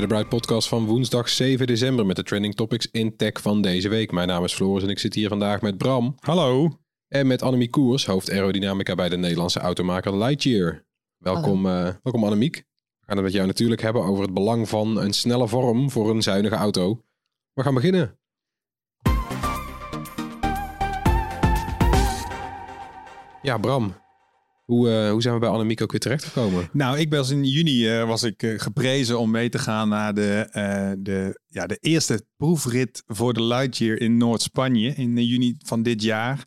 Bij de Bright Podcast van woensdag 7 december met de trending topics in tech van deze week. Mijn naam is Floris en ik zit hier vandaag met Bram. Hallo. En met Annemiek Koers, hoofd aerodynamica bij de Nederlandse automaker Lightyear. Welkom, eh, welkom Annemiek. We gaan het met jou natuurlijk hebben over het belang van een snelle vorm voor een zuinige auto. We gaan beginnen. Ja, Bram. Hoe, eh, hoe zijn we bij Annemiek ook weer terechtgekomen? Nou, ik was in juni eh, was ik eh, geprezen om mee te gaan naar de, de, ja, de eerste proefrit voor de Lightyear in Noord-Spanje in juni van dit jaar.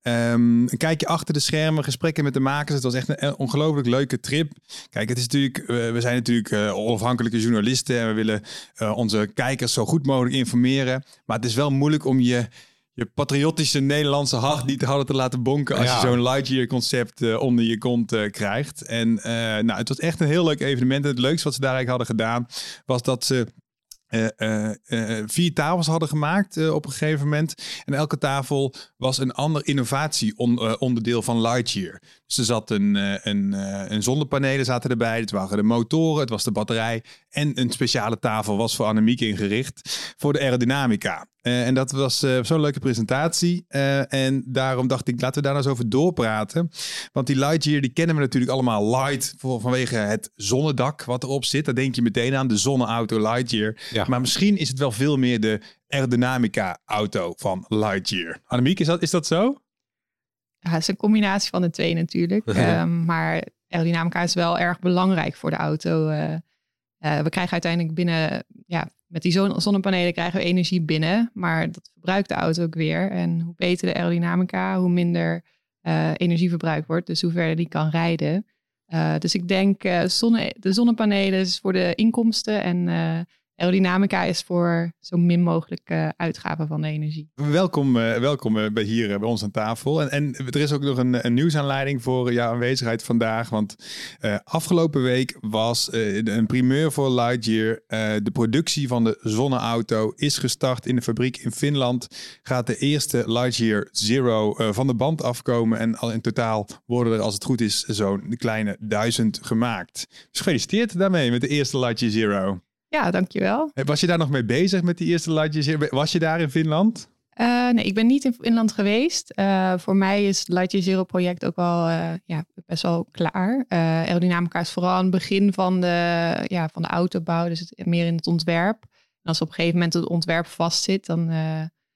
Ehm, een kijkje achter de schermen, gesprekken met de makers. Het was echt een ongelooflijk leuke trip. Kijk, het is natuurlijk, we zijn natuurlijk onafhankelijke journalisten en we willen onze kijkers zo goed mogelijk informeren. Maar het is wel moeilijk om je, je patriotische Nederlandse hart niet te houden te laten bonken als Ja. je zo'n Lightyear concept eh, onder je kont eh, krijgt. En eh, nou, het was echt een heel leuk evenement. En het leukste wat ze daar eigenlijk hadden gedaan was dat ze vier tafels hadden gemaakt op een gegeven moment. En elke tafel was een ander innovatieonderdeel van Lightyear. Dus er zat een, een, een zonnepanelen zaten erbij. Het waren de motoren, het was de batterij. En een speciale tafel was voor Annemiek ingericht voor de aerodynamica. Eh, en dat was eh, zo'n leuke presentatie. Eh, en daarom dacht ik, laten we daar nou eens over doorpraten. Want die Lightyear, die kennen we natuurlijk allemaal light voor, vanwege het zonnedak wat erop zit. Daar denk je meteen aan, de zonneauto Lightyear. Ja. Maar misschien is het wel veel meer de aerodynamica auto van Lightyear. Annemiek, is dat, is dat zo? Ja, het is een combinatie van de twee natuurlijk. Ehm, maar aerodynamica is wel erg belangrijk voor de auto. Eh, eh, we krijgen uiteindelijk binnen, ja, met die zon- zonnepanelen krijgen we energie binnen. Maar dat verbruikt de auto ook weer. En hoe beter de aerodynamica, hoe minder eh, energieverbruik wordt. Dus hoe verder die kan rijden. Eh, dus ik denk, zonne, de zonnepanelen is voor de inkomsten. En aerodynamica is voor zo min mogelijk eh, uitgaven van de energie. Welkom, eh, welkom eh, bij hier bij ons aan tafel. En, en er is ook nog een, een nieuwsaanleiding voor jouw aanwezigheid vandaag. Want afgelopen week was een primeur voor Lightyear. De productie van de zonneauto is gestart in de fabriek in Finland. Gaat de eerste Lightyear Zero van de band afkomen. En al in totaal worden er, als het goed is, zo'n kleine duizend gemaakt. Dus gefeliciteerd daarmee met de eerste Lightyear Zero. Ja, dankjewel. Was je daar nog mee bezig met die eerste Zero? Was je daar in Finland? Eh, nee, ik ben niet in Finland geweest. Eh, voor mij is het Lightyear Zero project ook wel eh, ja, best wel klaar. Aerodynamica is vooral aan het begin van de, ja, van de autobouw, dus het, meer in het ontwerp. En als op een gegeven moment het ontwerp vastzit, dan,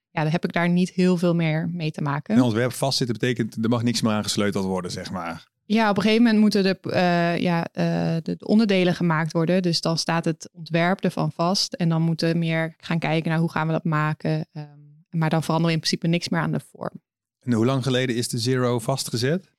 ja, dan heb ik daar niet heel veel meer mee te maken. Een ontwerp vastzitten betekent er mag niks meer aan gesleuteld worden, zeg maar. Ja, op een gegeven moment moeten de, eh, ja, eh, de, de onderdelen gemaakt worden. Dus dan staat het ontwerp ervan vast. En dan moeten we meer gaan kijken naar hoe gaan we dat maken. Ehm, maar dan veranderen we in principe niks meer aan de vorm. En hoe lang geleden is de Zero vastgezet?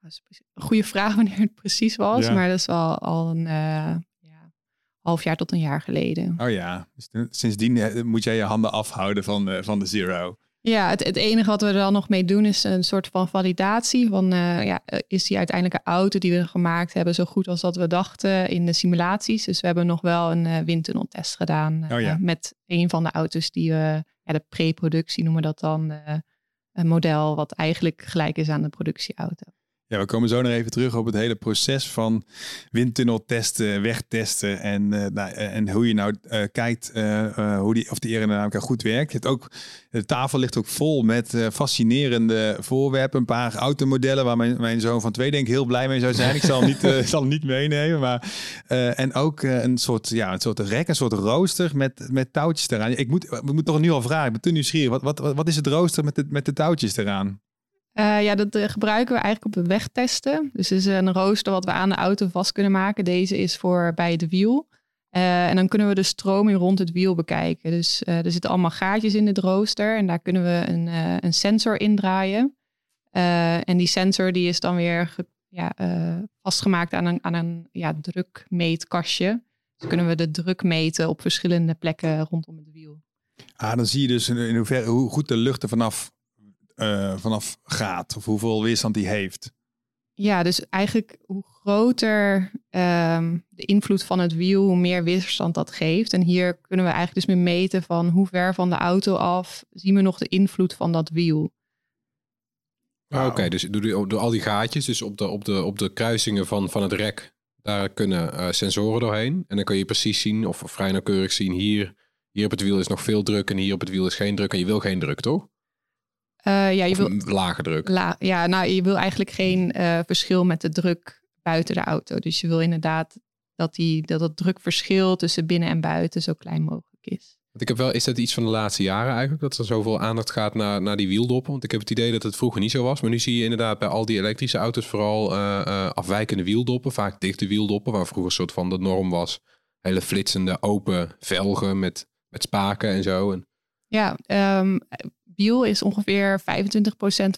Dat is precies- een goede vraag wanneer het precies was. Ja. Maar dat is wel al een eh, ja, half jaar tot een jaar geleden. Oh ja, dus sindsdien moet jij je handen afhouden van, van de Zero. Ja, het, het enige wat we er dan nog mee doen is een soort van validatie. Van eh, ja, eh, is die uiteindelijke auto die we gemaakt hebben zo goed als dat we dachten in de simulaties. Dus we hebben nog wel een eh, windtunneltest gedaan Oh ja. met een van de auto's die we, ja, de pre-productie noemen we dat dan, een model wat eigenlijk gelijk is aan de productieauto. We komen zo nog even terug op het hele proces van windtunnel testen, wegtesten en, uh, nou, en hoe je nou uh, kijkt uh, hoe die, of die aerodynamica goed werkt. Het ook, de tafel ligt ook vol met fascinerende voorwerpen, een paar automodellen waar mijn, mijn zoon van twee denk ik heel blij mee zou zijn. Ik zal hem niet, zal hem niet meenemen, maar en ook een soort, ja, een soort rek, een soort rooster met, met touwtjes eraan. Ik moet, we moeten toch nu al vragen, ik ben te nieuwsgierig. Wat, wat, wat is het rooster met de, met de touwtjes eraan? Uh, ja, dat uh, gebruiken we eigenlijk op de wegtesten. Dus het is een rooster wat we aan de auto vast kunnen maken. Deze is voor bij het wiel. En dan kunnen we de stroming rond het wiel bekijken. Dus er zitten allemaal gaatjes in het rooster. En daar kunnen we een, een sensor indraaien. en die sensor die is dan weer vastgemaakt aan een, aan een ja, drukmeetkastje. Dus kunnen we de druk meten op verschillende plekken rondom het wiel. Ah, dan zie je dus in, in hoeverre, hoe goed de lucht er vanaf uh, vanaf gaat of hoeveel weerstand die heeft. Ja, dus eigenlijk hoe groter um, de invloed van het wiel, hoe meer weerstand dat geeft. En hier kunnen we eigenlijk dus meer meten van hoe ver van de auto af zien we nog de invloed van dat wiel. Wow. Oké, dus door, door, al die gaatjes, dus op de, op de, op de kruisingen van, van het rek, daar kunnen uh, sensoren doorheen. En dan kun je precies zien, of vrij nauwkeurig zien, hier, hier op het wiel is nog veel druk en hier op het wiel is geen druk. En je wil geen druk, toch? Uh, ja, je wil lage druk. La, ja, nou, je wil eigenlijk geen uh, verschil met de druk buiten de auto. Dus je wil inderdaad dat, die, dat het drukverschil tussen binnen en buiten zo klein mogelijk is. Want ik heb wel, is dat iets van de laatste jaren eigenlijk, dat er zoveel aandacht gaat naar, naar die wieldoppen? Want ik heb het idee dat het vroeger niet zo was. Maar nu zie je inderdaad bij al die elektrische auto's vooral uh, afwijkende wieldoppen, vaak dichte wieldoppen, waar vroeger een soort van de norm was. Hele flitsende, open velgen met, met spaken en zo. En... Ja, um, wiel is ongeveer 25%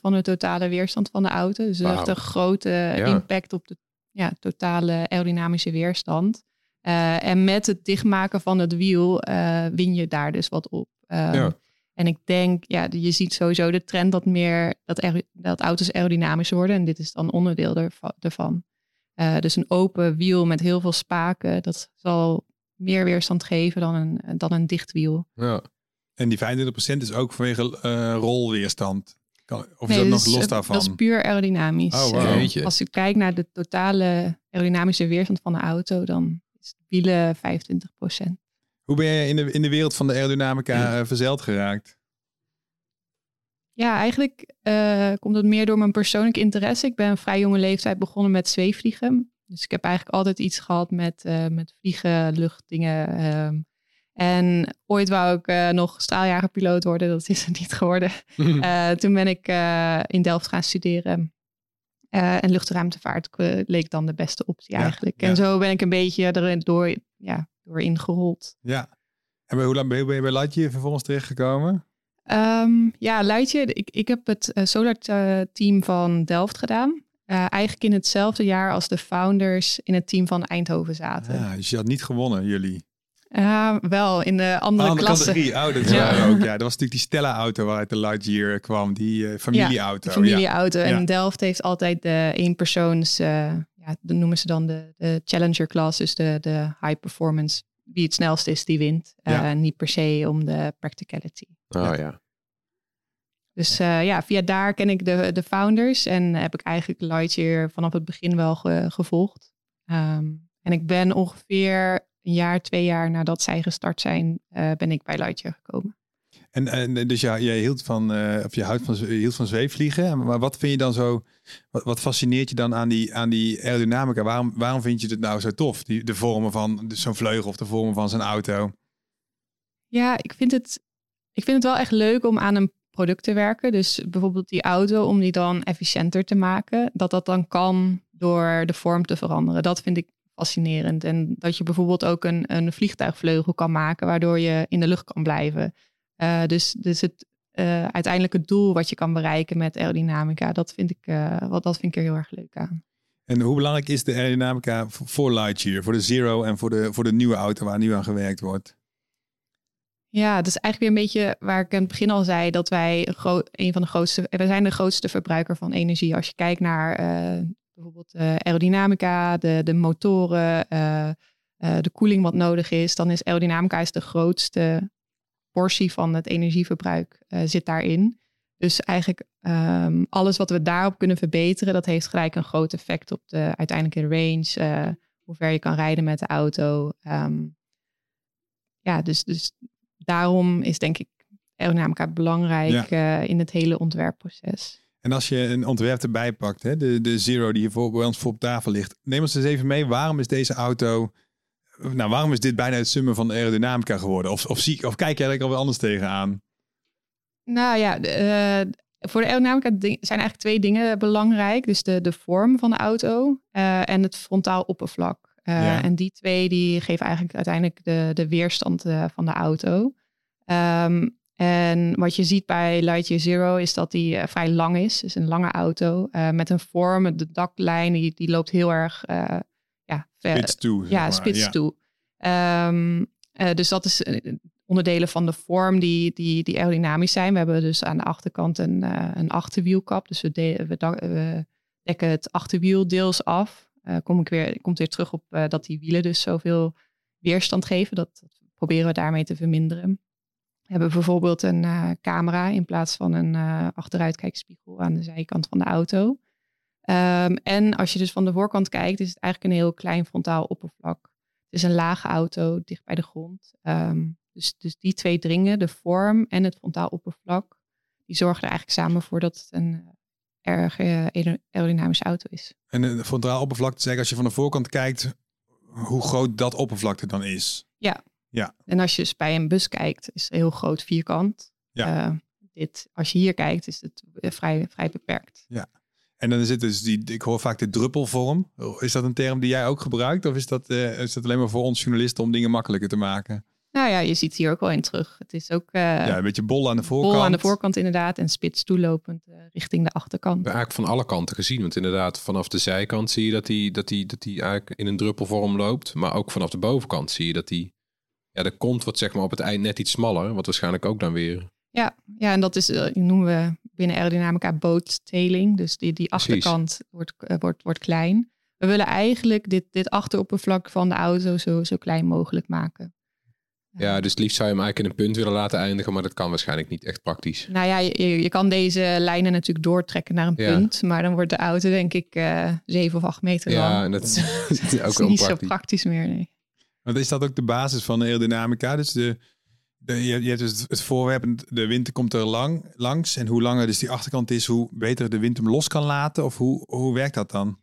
van de totale weerstand van de auto. Dus dat heeft een grote impact op de ja, totale aerodynamische weerstand. Uh, en met het dichtmaken van het wiel uh, win je daar dus wat op. Um, ja. En ik denk, ja, je ziet sowieso de trend dat meer dat, dat auto's aerodynamisch worden. En dit is dan onderdeel ervan. Uh, dus een open wiel met heel veel spaken, dat zal meer weerstand geven dan een, dan een dicht wiel. Ja. En die 25% is ook vanwege uh, rolweerstand. Of is dat nog los daarvan? Dat is puur aerodynamisch. Oh, wow. uh, als je kijkt naar de totale aerodynamische weerstand van de auto, dan is wielen 25%. Hoe ben je in de, in de wereld van de aerodynamica uh, verzeild geraakt? Ja, eigenlijk uh, komt het meer door mijn persoonlijke interesse. Ik ben een vrij jonge leeftijd begonnen met zweefvliegen. Dus ik heb eigenlijk altijd iets gehad met, uh, met vliegen, luchtdingen. En ooit wou ik uh, nog straaljagerpiloot worden. Dat is het niet geworden. Uh, toen ben ik uh, in Delft gaan studeren. en luchtruimtevaart leek dan de beste optie ja, eigenlijk. Ja. En zo ben ik een beetje erin door, ja, door ingerold. Ja. En hoe lang ben je bij Lightyear vervolgens terechtgekomen? Um, ja, Lightyear. Ik, ik heb het Solar team van Delft gedaan. eigenlijk in hetzelfde jaar als de founders in het team van Eindhoven zaten. Ja, dus je had niet gewonnen, jullie? Ja, wel in de andere, andere klasse. Oh, dat ja. ook. Ja, dat was natuurlijk die Stella-auto waaruit de Lightyear kwam, die uh, familieauto. Ja, familieauto. En Delft heeft altijd de eenpersoons, uh, ja, dat noemen ze dan de, de Challenger class, dus de, de high performance. Wie het snelst is, die wint. Uh, niet per se om de practicality. Oh ja. Dus ja, via daar ken ik de, de founders en heb ik eigenlijk Lightyear vanaf het begin wel ge, gevolgd. Um, en ik ben ongeveer een jaar, twee jaar nadat zij gestart zijn, uh, ben ik bij Lightyear gekomen. En, en dus ja, jij hield van, uh, of je houdt van, je hield van zweefvliegen. Maar wat vind je dan zo, wat, wat fascineert je dan aan die, aan die aerodynamica? Waarom, waarom vind je het nou zo tof? Die, de vormen van zo'n vleugel of de vormen van zijn auto? Ja, ik vind, het, ik vind het wel echt leuk om aan een product te werken. Dus bijvoorbeeld die auto, om die dan efficiënter te maken. Dat dat dan kan door de vorm te veranderen. Dat vind ik fascinerend. En dat je bijvoorbeeld ook een, een vliegtuigvleugel kan maken, waardoor je in de lucht kan blijven. Uh, dus, dus het uh, uiteindelijke doel wat je kan bereiken met aerodynamica, dat vind ik, uh, wat, dat vind ik er heel erg leuk aan. En hoe belangrijk is de aerodynamica voor Lightyear, voor de Zero en voor de, voor de nieuwe auto waar nu aan gewerkt wordt? Ja, dat is eigenlijk weer een beetje waar ik in het begin al zei, dat wij een van de grootste, wij zijn de grootste verbruiker van energie. Als je kijkt naar bijvoorbeeld uh, aerodynamica, de, de motoren, uh, uh, de koeling wat nodig is, dan is aerodynamica is de grootste portie van het energieverbruik zit daarin. Dus eigenlijk ehm, alles wat we daarop kunnen verbeteren, dat heeft gelijk een groot effect op de uiteindelijke range, uh, hoe ver je kan rijden met de auto. Ehm, ja, dus, dus daarom is denk ik aerodynamica belangrijk uh, in het hele ontwerpproces. En als je een ontwerp erbij pakt, hè, de, de Zero die hier voor, bij ons voor op tafel ligt, neem ons eens even mee. Waarom is deze auto, nou waarom is dit bijna het summen van de aerodynamica geworden? Of, of, zie, of kijk je eigenlijk alweer anders tegenaan? Nou ja, uh, voor de aerodynamica zijn eigenlijk twee dingen belangrijk. Dus de, de vorm van de auto uh, en het frontaal oppervlak. Uh, En die twee die geven eigenlijk uiteindelijk de, de weerstand van de auto. Um, en wat je ziet bij Lightyear Zero is dat die vrij lang is. Dus een lange auto met een vorm. De daklijn die, die loopt heel erg ja, ver, spits toe. Ja, spits ja. toe. Um, dus dat is onderdelen van de vorm die, die, die aerodynamisch zijn. We hebben dus aan de achterkant een, uh, een achterwielkap. Dus we, de, we, we, dekken het achterwiel deels af. Uh, kom ik weer, komt weer terug op uh, dat die wielen dus zoveel weerstand geven. Dat, dat, proberen we daarmee te verminderen. Hebben bijvoorbeeld een camera in plaats van een achteruitkijkspiegel aan de zijkant van de auto. Um, en als je dus van de voorkant kijkt, is het eigenlijk een heel klein frontaal oppervlak. Het is een lage auto, dicht bij de grond. Um, dus, dus die twee dringen, de vorm en het frontaal oppervlak, die zorgen er eigenlijk samen voor dat het een eh, erg uh, aerodynamische auto is. En het frontaal oppervlak, zeg als je van de voorkant kijkt, hoe groot dat oppervlakte dan is. Ja. Ja. En als je dus bij een bus kijkt, is het heel groot vierkant. Ja. Uh, dit, als je hier kijkt, is het vrij, vrij beperkt. Ja. En dan zit dus die, ik hoor vaak de druppelvorm. Is dat een term die jij ook gebruikt? Of is dat, uh, is dat alleen maar voor ons journalisten om dingen makkelijker te maken? Nou ja, je ziet hier ook wel in terug. Het is ook... Uh, ja, een beetje bol aan de voorkant. Bol aan de voorkant inderdaad en spits toelopend uh, richting de achterkant. Eigenlijk van alle kanten gezien. Want inderdaad, vanaf de zijkant zie je dat hij dat die, dat die eigenlijk in een druppelvorm loopt. Maar ook vanaf de bovenkant zie je dat hij... Ja, de kont wordt zeg maar op het eind net iets smaller. Wat waarschijnlijk ook dan weer... Ja, ja en dat is, uh, noemen we binnen aerodynamica boottailing. Dus die, die achterkant wordt, wordt, wordt klein. We willen eigenlijk dit, dit achteroppervlak van de auto zo, zo klein mogelijk maken. Ja, dus het liefst zou je hem eigenlijk in een punt willen laten eindigen, maar dat kan waarschijnlijk niet echt praktisch. Nou ja, je, je kan deze lijnen natuurlijk doortrekken naar een punt, maar dan wordt de auto denk ik uh, zeven of acht meter lang. Ja, en dat is, ook is niet zo praktisch meer, nee. Want is dat ook de basis van de aerodynamica? Dus de, je, hebt dus het voorwerp, de wind komt er lang, langs. En hoe langer dus die achterkant is, hoe beter de wind hem los kan laten? Of hoe, hoe werkt dat dan?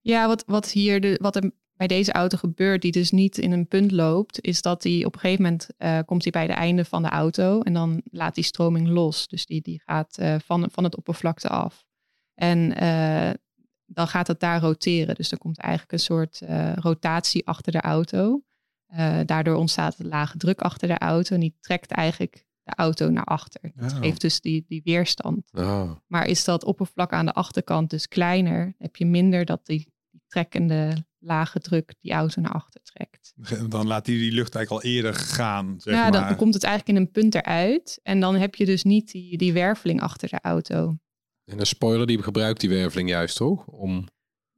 Ja, wat, wat hier de, wat er bij deze auto gebeurt, die dus niet in een punt loopt, is dat hij op een gegeven moment uh, komt hij bij de einde van de auto en dan laat die stroming los. Dus die, die gaat uh, van, van het oppervlakte af. En uh, dan gaat het daar roteren. Dus er komt eigenlijk een soort rotatie achter de auto. daardoor ontstaat een lage druk achter de auto en die trekt eigenlijk de auto naar achter. Dat oh. geeft dus die, die weerstand. Oh. Maar is dat oppervlak aan de achterkant dus kleiner, heb je minder dat die, die trekkende lage druk die auto naar achter trekt. Dan laat hij die lucht eigenlijk al eerder gaan. Zeg ja, maar. dan komt het eigenlijk in een punt eruit. En dan heb je dus niet die, die werveling achter de auto. En de spoiler die gebruikt die werveling juist toch? Om...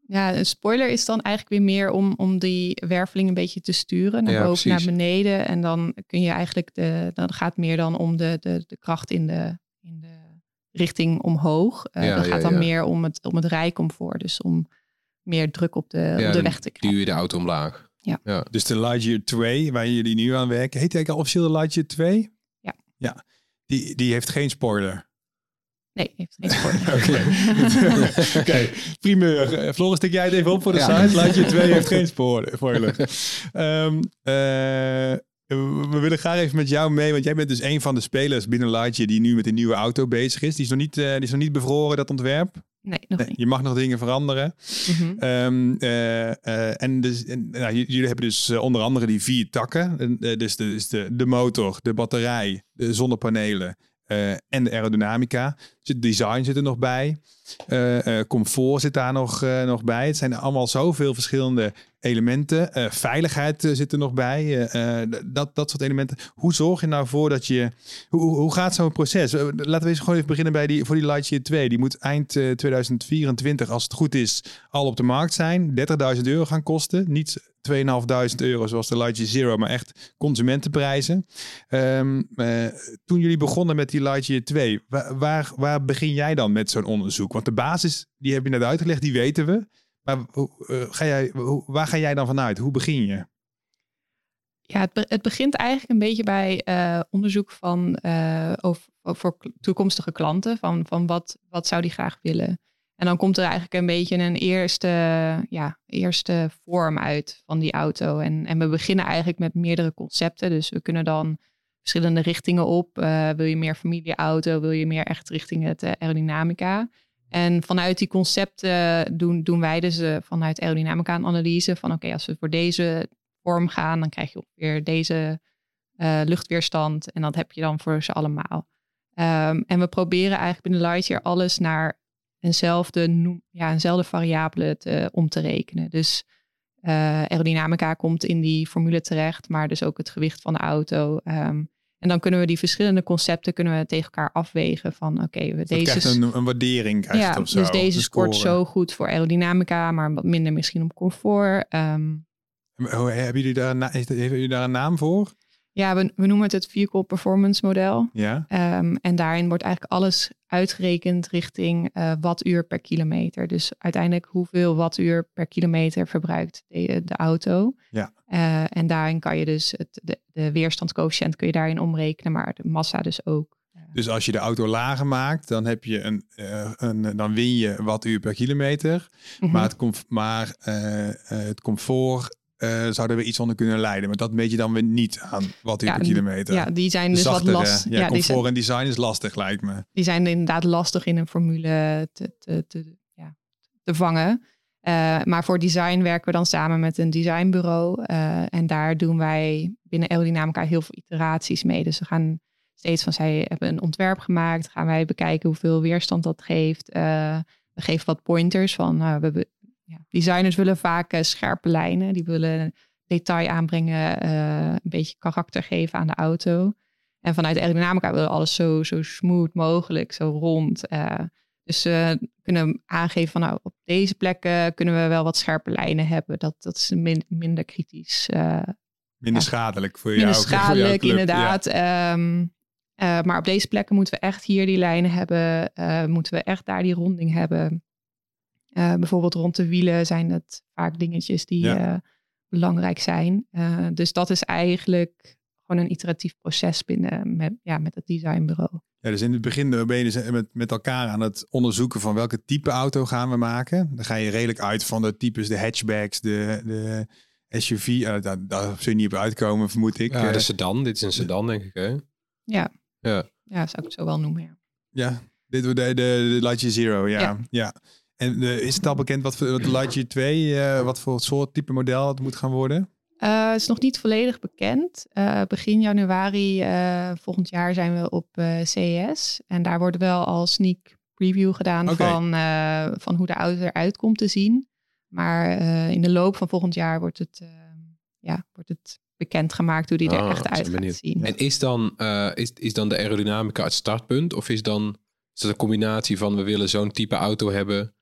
Ja, een spoiler is dan eigenlijk weer meer om, om die werveling een beetje te sturen. Naar Ja, boven, precies. naar beneden. En dan kun je eigenlijk de. Dan gaat het meer dan om de, de, de kracht in de, in de richting omhoog. Eh Ja, dan ja, gaat dan ja. meer om het, om het rijcomfort. Dus om meer druk op de, Ja, op de weg te krijgen. duw je de auto omlaag. Ja. ja. Dus de Lightyear 2, waar jullie nu aan werken, heet hij officieel de Lightyear 2? Ja. Ja, die, die heeft geen spoiler. Nee, heeft geen spoiler. Oké, Oké, primeur. Eh, Floris, tik jij het even op voor de Ja. site. Lightyear 2 heeft geen spoor- spoiler. Ehm, eh, we willen graag even met jou mee, want jij bent dus een van de spelers binnen Lightyear die nu met een nieuwe auto bezig is. Die is nog niet, eh, die is nog niet bevroren, dat ontwerp. Nee, nog Nee, niet. je mag nog dingen veranderen. Mhm. Ehm, eh, eh, en dus, en, nou, jullie hebben dus onder andere die vier takken. En, dus de, dus de, de motor, de batterij, de zonnepanelen eh, en de aerodynamica. Dus design zit er nog bij. Uh, comfort zit daar nog, nog bij. Het zijn allemaal zoveel verschillende elementen. Uh, veiligheid zit er nog bij. dat, dat soort elementen. Hoe zorg je nou voor dat je... Hoe, hoe gaat zo'n proces? laten we eens gewoon even beginnen bij die, voor die Lightyear 2. Die moet eind 2024, als het goed is, al op de markt zijn. 30.000 euro gaan kosten. Niet 2.500 euro zoals de Lightyear Zero, maar echt consumentenprijzen. Um, toen jullie begonnen met die Lightyear 2, waar, waar, waar begin jij dan met zo'n onderzoek? Want de basis, die heb je net uitgelegd, die weten we. Maar uh, ga jij, waar ga jij dan vanuit? Hoe begin je? Ja, het, het begint eigenlijk een beetje bij uh, onderzoek van, over, voor toekomstige klanten. Van, van wat, wat zou die graag willen? En dan komt er eigenlijk een beetje een eerste, ja, eerste vorm uit van die auto. En, en we beginnen eigenlijk met meerdere concepten. Dus we kunnen dan verschillende richtingen op. Wil je meer familieauto? Wil je meer echt richting het aerodynamica? En vanuit die concepten doen, doen wij dus uh, vanuit aerodynamica een analyse van oké, als we voor deze vorm gaan, dan krijg je ongeveer deze uh, luchtweerstand. En dat heb je dan voor ze allemaal. Um, en we proberen eigenlijk binnen Lightyear alles naar eenzelfde, ja, eenzelfde variabele te, om te rekenen. Dus uh, aerodynamica komt in die formule terecht, maar dus ook het gewicht van de auto. Um, en dan kunnen we die verschillende concepten kunnen we tegen elkaar afwegen van oké, okay, we deze een, een waardering krijgt ja, of zo. Dus deze sport zo goed voor aerodynamica, maar wat minder misschien op comfort. Um, hebben jullie daar, hebben jullie daar een naam voor? Ja, we, we noemen het het vehicle performance model. Ja. Um, en daarin wordt eigenlijk alles uitgerekend richting uh, wattuur per kilometer. Dus uiteindelijk hoeveel wattuur per kilometer verbruikt de, de auto. Ja. Uh, en daarin kan je dus het, de, de weerstandscoëfficiënt kun je daarin omrekenen, maar de massa dus ook. Dus als je de auto lager maakt, dan heb je een, uh, een dan win je wattuur per kilometer. Mm -hmm. Maar, het, comf maar het comfort uh, zouden we iets onder kunnen leiden. Maar dat meet je dan weer niet aan wat ja, per kilometer. Ja, die zijn dus wat lastig. Ja, ja, comfort zijn, en design is lastig, lijkt me. Die zijn inderdaad lastig in een formule te, te, te, ja, te vangen. Uh, maar voor design werken we dan samen met een designbureau. Uh, en daar doen wij binnen aerodynamica heel veel iteraties mee. Dus we gaan steeds van, zij hebben een ontwerp gemaakt. Gaan wij bekijken hoeveel weerstand dat geeft. we geven wat pointers van, we ja, designers willen vaak uh, scherpe lijnen. Die willen detail aanbrengen, uh, een beetje karakter geven aan de auto. En vanuit aerodynamica willen alles zo, zo smooth mogelijk, zo rond. Uh, dus we kunnen aangeven van nou, op deze plekken kunnen we wel wat scherpe lijnen hebben. Dat, dat is min, minder kritisch. minder schadelijk voor jou. Minder schadelijk, inderdaad. Ja. Um, maar op deze plekken moeten we echt hier die lijnen hebben. moeten we echt daar die ronding hebben. Uh, bijvoorbeeld rond de wielen zijn het vaak dingetjes die ja. uh, belangrijk zijn. Uh, dus dat is eigenlijk gewoon een iteratief proces binnen met, ja, met het designbureau. Ja, dus in het begin ben je dus met, met elkaar aan het onderzoeken van welke type auto gaan we maken. Dan ga je redelijk uit van de types, de hatchbacks, de, de SUV. daar, daar zul je niet op uitkomen, vermoed ik. Ja, de sedan. Dit is een sedan, denk ik. Hè? Ja. Ja. ja, zou ik het zo wel noemen. Ja, ja dit wordt de, de, de Lightyear Zero, ja. ja. ja. En uh, is het al bekend wat, wat de Lightyear 2, uh, wat voor soort type model het moet gaan worden? Uh, het is nog niet volledig bekend. begin januari volgend jaar zijn we op CES. En daar wordt wel al sneak preview gedaan okay. van, van hoe de auto eruit komt te zien. Maar in de loop van volgend jaar wordt het, ja, wordt het bekendgemaakt hoe die er oh, echt uit gaat zien. En is dan, is, is dan de aerodynamica het startpunt? Of is dan is dat een combinatie van we willen zo'n type auto hebben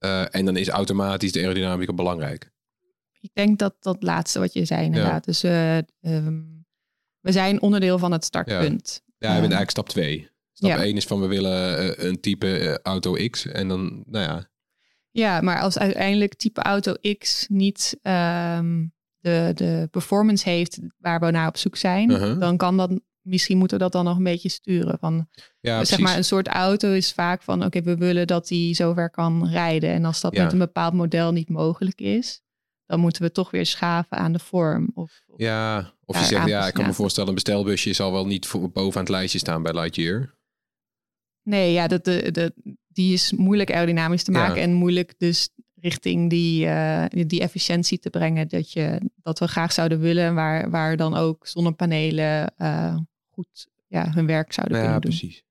uh, en dan is automatisch de aerodynamica belangrijk. Ik denk dat dat laatste wat je zei inderdaad. Ja. Dus uh, um, we zijn onderdeel van het startpunt. Ja, ja je bent eigenlijk stap 2. Stap 1 ja. is van we willen uh, een type auto X. En dan, nou ja. Ja, maar als uiteindelijk type auto X niet um, de, de performance heeft waar we naar op zoek zijn, uh -huh. dan kan dat misschien moeten we dat dan nog een beetje sturen. Van, ja, zeg maar, een soort auto is vaak van, oké, we willen dat die zover kan rijden. En als dat ja. met een bepaald model niet mogelijk is, dan moeten we toch weer schaven aan de vorm. Of, of ja, of je zegt, ja, ik kan me voorstellen, een bestelbusje zal wel niet voor, bovenaan het lijstje staan bij Lightyear. Nee, ja, dat, de, de, die is moeilijk aerodynamisch te maken ja. en moeilijk dus richting die, uh, die efficiëntie te brengen dat, je, dat we graag zouden willen, waar, waar dan ook zonnepanelen uh, goed ja, hun werk zouden ja, kunnen doen. Precies.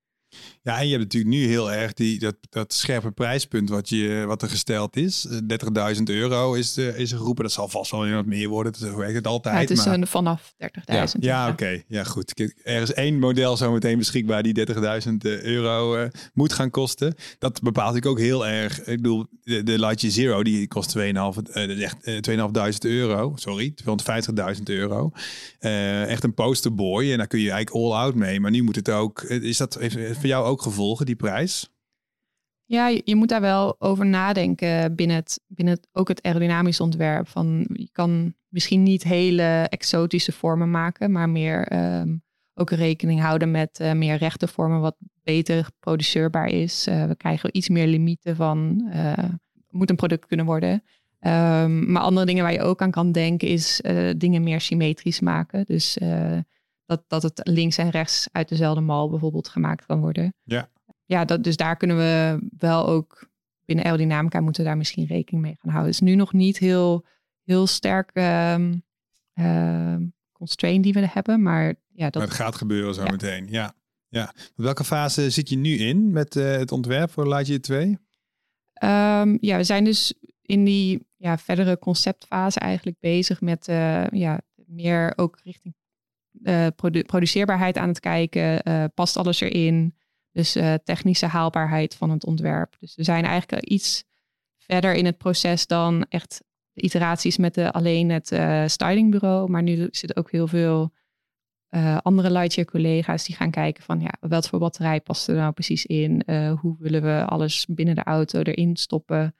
Ja, en je hebt natuurlijk nu heel erg die, dat, dat scherpe prijspunt wat, je, wat er gesteld is. Eh, 30.000 euro is, uh, is er geroepen. Dat zal vast wel weer wat meer worden. Dat werkt het altijd. Ja, het is maar... een vanaf 30.000. Ja, ja oké. Ja, goed. Er is één model zometeen beschikbaar die 30.000 euro eh, moet gaan kosten. Dat bepaalt ik ook heel erg. Ik bedoel, de, de Lightyear Zero die kost 2.500 uh, echt, 2.500 euro. Sorry, 250.000 euro. Eh, echt een posterboy. En daar kun je eigenlijk all out mee. Maar nu moet het ook... Is dat jou ook gevolgen, die prijs? Ja, je, moet daar wel over nadenken binnen, het, binnen het, ook het aerodynamisch ontwerp. Van, je kan misschien niet hele exotische vormen maken, maar meer ehm, ook rekening houden met uh, meer rechte vormen, wat beter produceerbaar is. Uh, we krijgen iets meer limieten van, uh, moet een product kunnen worden. Um, maar andere dingen waar je ook aan kan denken is dingen meer symmetrisch maken. Dus dat, dat het links en rechts uit dezelfde mal bijvoorbeeld gemaakt kan worden. Ja. Ja, dat, dus daar kunnen we wel ook binnen aerodynamica moeten we daar misschien rekening mee gaan houden. Het is nu nog niet heel, heel sterk um, uh, constraint die we hebben, maar ja, dat... Maar het gaat gebeuren zo ja. meteen, ja. ja. Welke fase zit je nu in met uh, het ontwerp voor Lightyear 2? Um, ja, we zijn dus in die ja, verdere conceptfase eigenlijk bezig met uh, ja, meer ook richting produ produceerbaarheid aan het kijken. Uh, past alles erin? Dus uh, technische haalbaarheid van het ontwerp. Dus we zijn eigenlijk iets verder in het proces dan echt iteraties met de, alleen het stylingbureau. Maar nu zitten ook heel veel andere Lightyear collega's die gaan kijken van ja, wat voor batterij past er nou precies in? hoe willen we alles binnen de auto erin stoppen?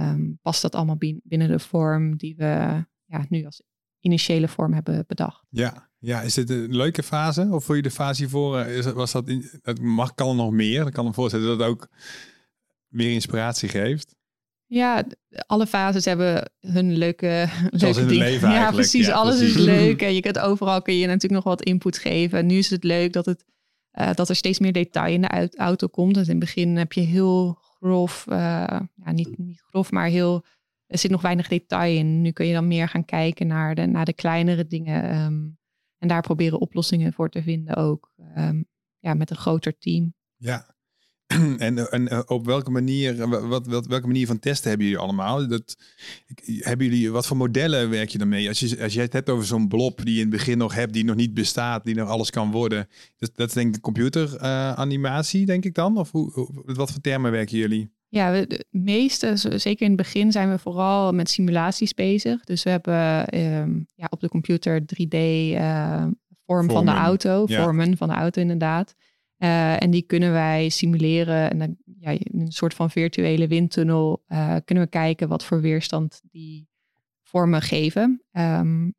Um, past dat allemaal binnen de vorm die we ja, nu als initiële vorm hebben bedacht. Ja, ja, is dit een leuke fase? Of voor je de fase hiervoor, is, was dat, in, dat mag, kan er nog meer? Dan kan me voorstellen dat het ook meer inspiratie geeft. Ja, alle fases hebben hun leuke, Zoals leuke in leven Ja, precies. Ja, alles precies. is leuk. En je kunt overal kun je natuurlijk nog wat input geven. Nu is het leuk dat, het, uh, dat er steeds meer detail in de auto komt. Dus in het begin heb je heel grof, uh, ja, niet, niet grof, maar heel er zit nog weinig detail in. Nu kun je dan meer gaan kijken naar de, naar de kleinere dingen. Um, en daar proberen oplossingen voor te vinden ook. Um, ja, met een groter team. Ja. En, en op welke manier, wat, wat, welke manier van testen hebben jullie allemaal? Dat, hebben jullie, wat voor modellen werk je dan mee? Als je, als je het hebt over zo'n blob die je in het begin nog hebt, die nog niet bestaat, die nog alles kan worden. Dat, dat is denk ik computeranimatie, denk ik dan? Of hoe, wat voor termen werken jullie? Ja, we, de meeste, zeker in het begin, zijn we vooral met simulaties bezig. Dus we hebben um, ja, op de computer 3D uh, vorm van de auto, ja. vormen van de auto inderdaad. Uh, en die kunnen wij simuleren en dan, ja, in een soort van virtuele windtunnel uh, kunnen we kijken wat voor weerstand die vormen geven. Um,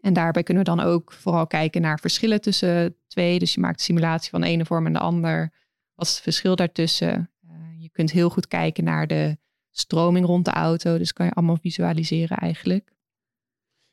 en daarbij kunnen we dan ook vooral kijken naar verschillen tussen twee. Dus je maakt een simulatie van de ene vorm en de ander. Wat is het verschil daartussen? Je kunt heel goed kijken naar de stroming rond de auto. Dus kan je allemaal visualiseren eigenlijk.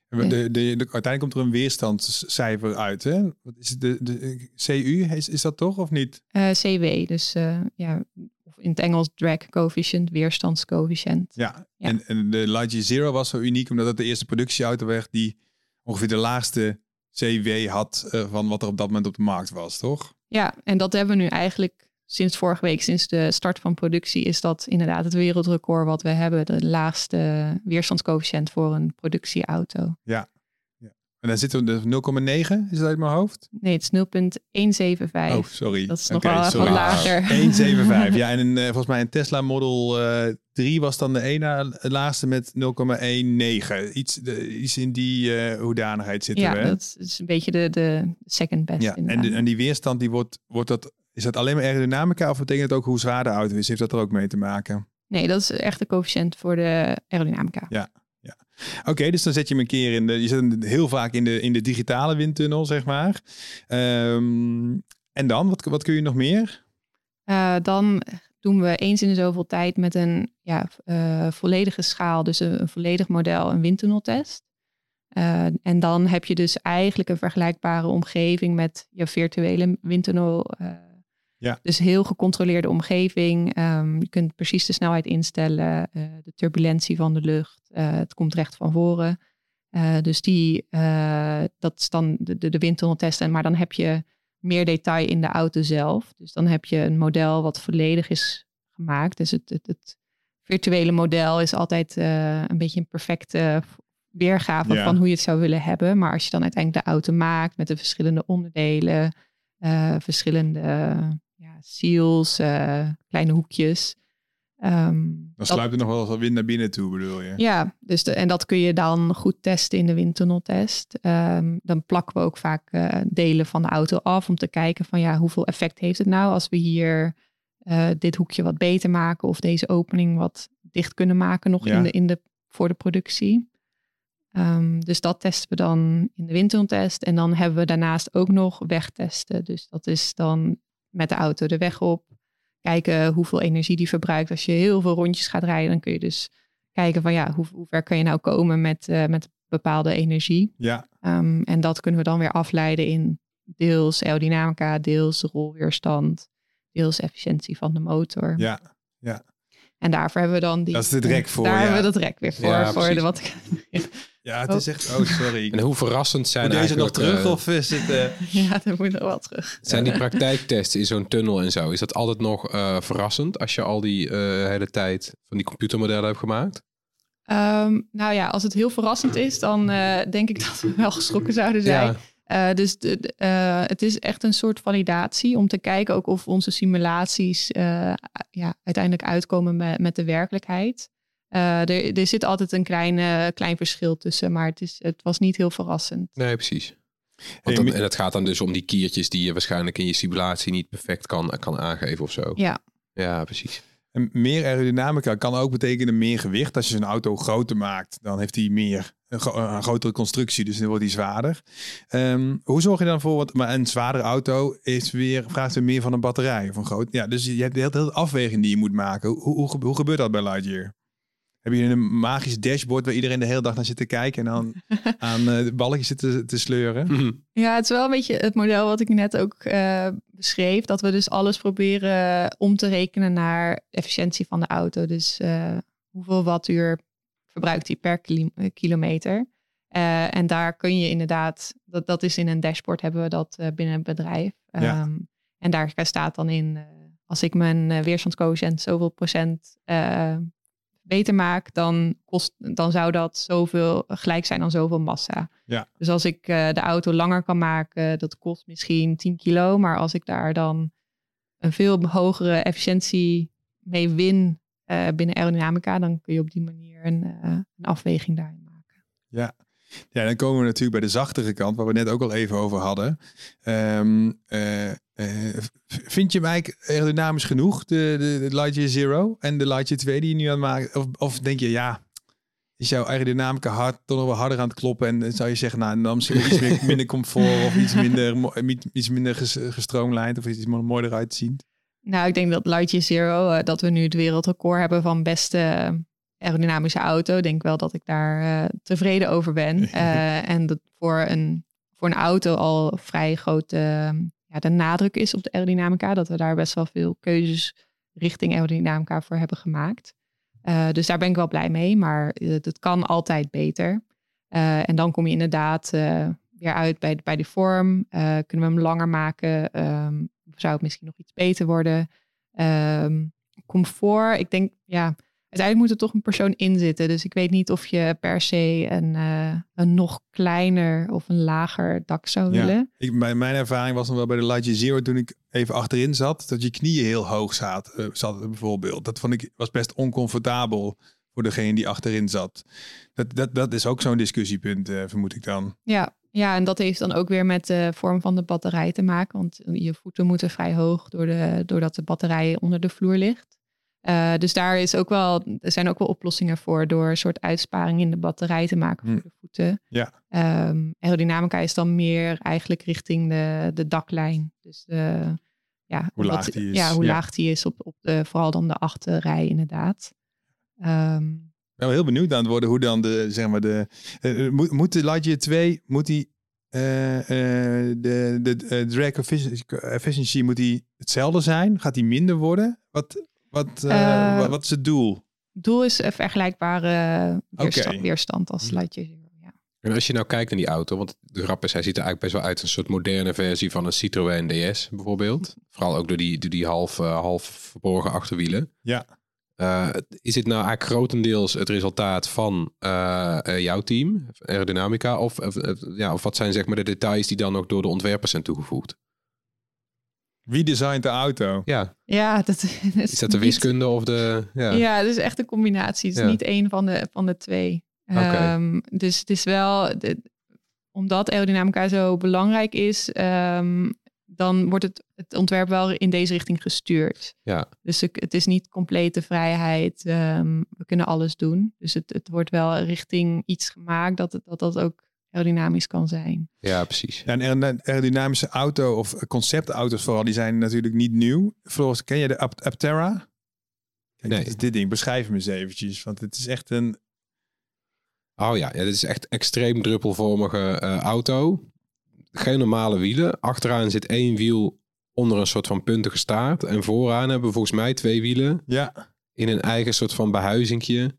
De, de, de, uiteindelijk komt er een weerstandscijfer uit. Hè? Wat is de, de, CU, is, is dat toch of niet? Uh, CW, dus uh, ja, of in het Engels drag coefficient, weerstandscoëfficiënt. Ja, ja. En, en de Lightyear Zero was zo uniek omdat het de eerste productieauto werd die ongeveer de laagste CW had uh, van wat er op dat moment op de markt was, toch? Ja, en dat hebben we nu eigenlijk sinds vorige week, sinds de start van productie, is dat inderdaad het wereldrecord wat we hebben. De laagste weerstandscoëfficiënt voor een productieauto. Ja. ja. En dan zitten we dus 0,9, is dat uit mijn hoofd? Nee, het is 0,175. Oh, sorry. Dat is nog okay, wel wat lager. 175. ja, en een, uh, volgens mij een Tesla Model uh, 3 was dan de ene laagste met 0,19. Iets, de, iets in die uh, hoedanigheid zitten ja, we. Ja, dat is een beetje de, de second best. Ja, en, de, en die weerstand, die wordt, wordt dat is dat alleen maar aerodynamica of betekent het ook hoe zwaar de auto is? Heeft dat er ook mee te maken? Nee, dat is echt de coëfficiënt voor de aerodynamica. Ja, ja. Oké, okay, dus dan zet je hem een keer in de. Je zet hem heel vaak in de, in de digitale windtunnel, zeg maar. Um, en dan, wat, wat kun je nog meer? Uh, dan doen we eens in de zoveel tijd met een ja, uh, volledige schaal, dus een, een volledig model, een windtunneltest. Uh, en dan heb je dus eigenlijk een vergelijkbare omgeving met je virtuele windtunnel. Ja. Dus heel gecontroleerde omgeving. Um, je kunt precies de snelheid instellen, uh, de turbulentie van de lucht. het komt recht van voren. dus die, dat is dan de, de, de windtunneltesten. Maar dan heb je meer detail in de auto zelf. Dus dan heb je een model wat volledig is gemaakt. Dus het, het, het virtuele model is altijd een beetje een perfecte weergave Ja. van hoe je het zou willen hebben. Maar als je dan uiteindelijk de auto maakt met de verschillende onderdelen, eh, verschillende ja, seals, eh, kleine hoekjes. ehm, Dan sluipt er nog wel wat wind naar binnen toe, bedoel je? ja, dus de, en dat kun je dan goed testen in de windtunneltest. Ehm, dan plakken we ook vaak eh, delen van de auto af om te kijken van ja, hoeveel effect heeft het nou als we hier eh, dit hoekje wat beter maken of deze opening wat dicht kunnen maken nog Ja. in de, in de, voor de productie. Ehm, dus dat testen we dan in de windtunneltest. En dan hebben we daarnaast ook nog wegtesten. Dus dat is dan met de auto de weg op. Kijken hoeveel energie die verbruikt. Als je heel veel rondjes gaat rijden, dan kun je dus kijken van ja, hoe, hoe ver kan je nou komen met, eh, met bepaalde energie. Ja, Ehm, en dat kunnen we dan weer afleiden in deels aerodynamica, deels rolweerstand, deels efficiëntie van de motor. ja. En daarvoor hebben we dan die. Dat is het rek voor, Daar ja. hebben we dat rek weer voor. Ja, voor de, wat, Ja, het is echt... Oh, sorry. En hoe verrassend zijn Moet deze nog terug eh, of is het... eh, ja, dat moet nog wel terug. Zijn die praktijktesten in zo'n tunnel en zo, is dat altijd nog eh, verrassend als je al die eh, hele tijd van die computermodellen hebt gemaakt? Ehm, nou ja, als het heel verrassend is, dan eh, denk ik dat we wel geschrokken zouden zijn. Ja, Eh, dus de, de- eh, het is echt een soort validatie om te kijken ook of onze simulaties eh, ja, uiteindelijk uitkomen met, met de werkelijkheid. Eh, er, er zit altijd een klein, klein verschil tussen, maar het, is, het was niet heel verrassend. nee, precies. En het gaat dan dus om die kiertjes die je waarschijnlijk in je simulatie niet perfect kan, kan aangeven of zo. Ja, Ja, precies. En meer aerodynamica kan ook betekenen meer gewicht. Als je zo'n auto groter maakt, dan heeft hij meer een, gro- een grotere constructie, dus dan wordt hij zwaarder. Ehm, hoe zorg je dan voor? Want maar een zwaardere auto is weer, vraagt weer meer van een batterij of een groot. Ja, dus je hebt de hele hele afweging die je moet maken. Hoe, hoe, hoe, hoe gebeurt dat bij Lightyear? Heb je een magisch dashboard waar iedereen de hele dag naar zit te kijken en dan aan eh, de balletjes zit te, te sleuren? Mhm. Ja, het is wel een beetje het model wat ik net ook eh, beschreef. Dat we dus alles proberen om te rekenen naar efficiëntie van de auto. Dus eh, hoeveel wattuur verbruikt hij per kilometer. Eh, en daar kun je inderdaad, dat, dat is in een dashboard hebben we dat eh, binnen het bedrijf. Ja. Ehm, en daar staat dan in, eh, als ik mijn uh, weerstandscoëfficiënt zoveel procent eh, beter maak, dan, kost, dan zou dat zoveel gelijk zijn aan zoveel massa. Ja. Dus als ik uh, de auto langer kan maken, dat kost misschien 10 kilo. Maar als ik daar dan een veel hogere efficiëntie mee win uh, binnen aerodynamica, dan kun je op die manier een, uh, een afweging daarin maken. Ja. Ja, dan komen we natuurlijk bij de zachtere kant, waar we net ook al even over hadden. Um, uh, uh, vind je hem eigenlijk aerodynamisch genoeg, de, de, de Lightyear Zero en de Lightyear 2 die je nu aan het maken? Of, of denk je, ja, is jouw aerodynamica hard toch nog wel harder aan het kloppen? En zou je zeggen, nou, dan misschien iets meer, minder comfort of iets minder, iets minder gestroomlijnd of iets mooier zien? Nou, ik denk dat Lightyear Zero, uh, dat we nu het wereldrecord hebben van beste aerodynamische auto. Ik denk wel dat ik daar uh, tevreden over ben. En dat voor een, voor een auto al vrij grote de nadruk is op de aerodynamica. Dat we daar best wel veel keuzes richting aerodynamica voor hebben gemaakt. Uh, dus daar ben ik wel blij mee, maar het kan altijd beter. Uh, en dan kom je inderdaad weer uit bij, bij de vorm. Kunnen we hem langer maken? Um, zou het misschien nog iets beter worden? Um, comfort, ik denk, ja, uiteindelijk moet er toch een persoon in zitten. Dus ik weet niet of je per se een, uh, een nog kleiner of een lager dak zou ja. willen. Ik, mijn, mijn ervaring was nog wel bij de Lightyear Zero toen ik even achterin zat, dat je knieën heel hoog zat, uh, zat bijvoorbeeld. Dat vond ik was best oncomfortabel voor degene die achterin zat. Dat, dat, dat is ook zo'n discussiepunt, uh, vermoed ik dan. Ja, ja, en dat heeft dan ook weer met de vorm van de batterij te maken. Want je voeten moeten vrij hoog door de, doordat de batterij onder de vloer ligt. Uh, dus daar is ook wel, er zijn ook wel oplossingen voor door een soort uitsparing in de batterij te maken voor Hm. de voeten. Ja. Um, aerodynamica is dan meer eigenlijk richting de, de daklijn. Dus uh, ja, hoe laag wat, die is. Ja, hoe ja. laag die is op, op de, vooral dan de achterrij inderdaad. Um, Ik ben wel heel benieuwd aan het worden hoe dan de, zeg maar de, uh, moet, moet de Lightyear 2, moet die uh, uh, de, de drag efficiency, moet die hetzelfde zijn? Gaat die minder worden? Wat, wat, uh, wat, wat is het doel? Het doel is vergelijkbare weerstand, okay. weerstand als Lightyear Zero. Ja. En als je nou kijkt naar die auto, want de grap is, hij ziet er eigenlijk best wel uit een soort moderne versie van een Citroën DS bijvoorbeeld. Vooral ook door die, door die half, uh, half verborgen achterwielen. Ja. Uh, is het nou eigenlijk grotendeels het resultaat van uh, jouw team, aerodynamica, of, ja, of wat zijn zeg maar de details die dan ook door de ontwerpers zijn toegevoegd? Wie designt de auto? Ja, ja dat, dat is, is dat de wiskunde of de... Ja, ja het is echt een combinatie. Het is ja. niet één van de, van de twee. Okay. Um, dus het is wel, de, omdat aerodynamica zo belangrijk is, um, dan wordt het, het ontwerp wel in deze richting gestuurd. Ja. Dus het is niet complete vrijheid. Um, we kunnen alles doen. Dus het, het wordt wel richting iets gemaakt dat het, dat, dat ook aerodynamisch kan zijn. Ja, precies. Ja, en een aerodynamische auto of conceptauto's vooral, die zijn natuurlijk niet nieuw. Floris, ken je de Aptera? Nee. Dit, is dit ding, beschrijf hem eens eventjes. Want het is echt een... Oh ja, ja dit is echt extreem druppelvormige uh, auto. Geen normale wielen. Achteraan zit één wiel onder een soort van puntige staart. En vooraan hebben we volgens mij twee wielen. Ja. In een eigen soort van behuizingje.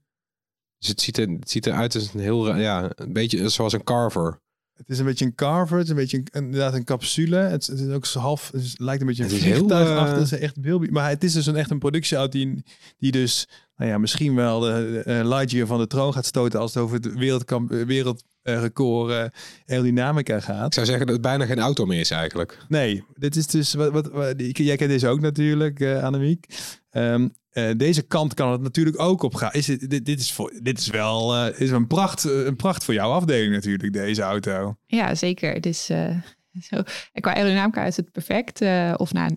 Dus het ziet, er, het ziet eruit als een heel, ja, een beetje zoals een carver. Het is een beetje een carver, het is een beetje een, inderdaad een capsule. Het, het is ook zo half, het lijkt een beetje een Het is heel, vliegtuig achter. eh, Het is echt heel, maar het is dus een echt een productieauto die, die dus, nou ja, misschien wel de, de, eh, Lightyear van de troon gaat stoten als het over het wereldkamp, eh, wereldrecord uh, aerodynamica gaat. Ik zou zeggen dat het bijna geen auto meer is eigenlijk. Nee, dit is dus wat, wat, wat jij kent deze ook natuurlijk, uh, Annemiek. Um, uh, deze kant kan het natuurlijk ook op gaan. Is het, dit, dit, is voor, dit is wel uh, is een, pracht, een pracht voor jouw afdeling natuurlijk, deze auto. Ja, zeker. Het is, uh, zo. En qua aerodynamica is het perfect. of nou,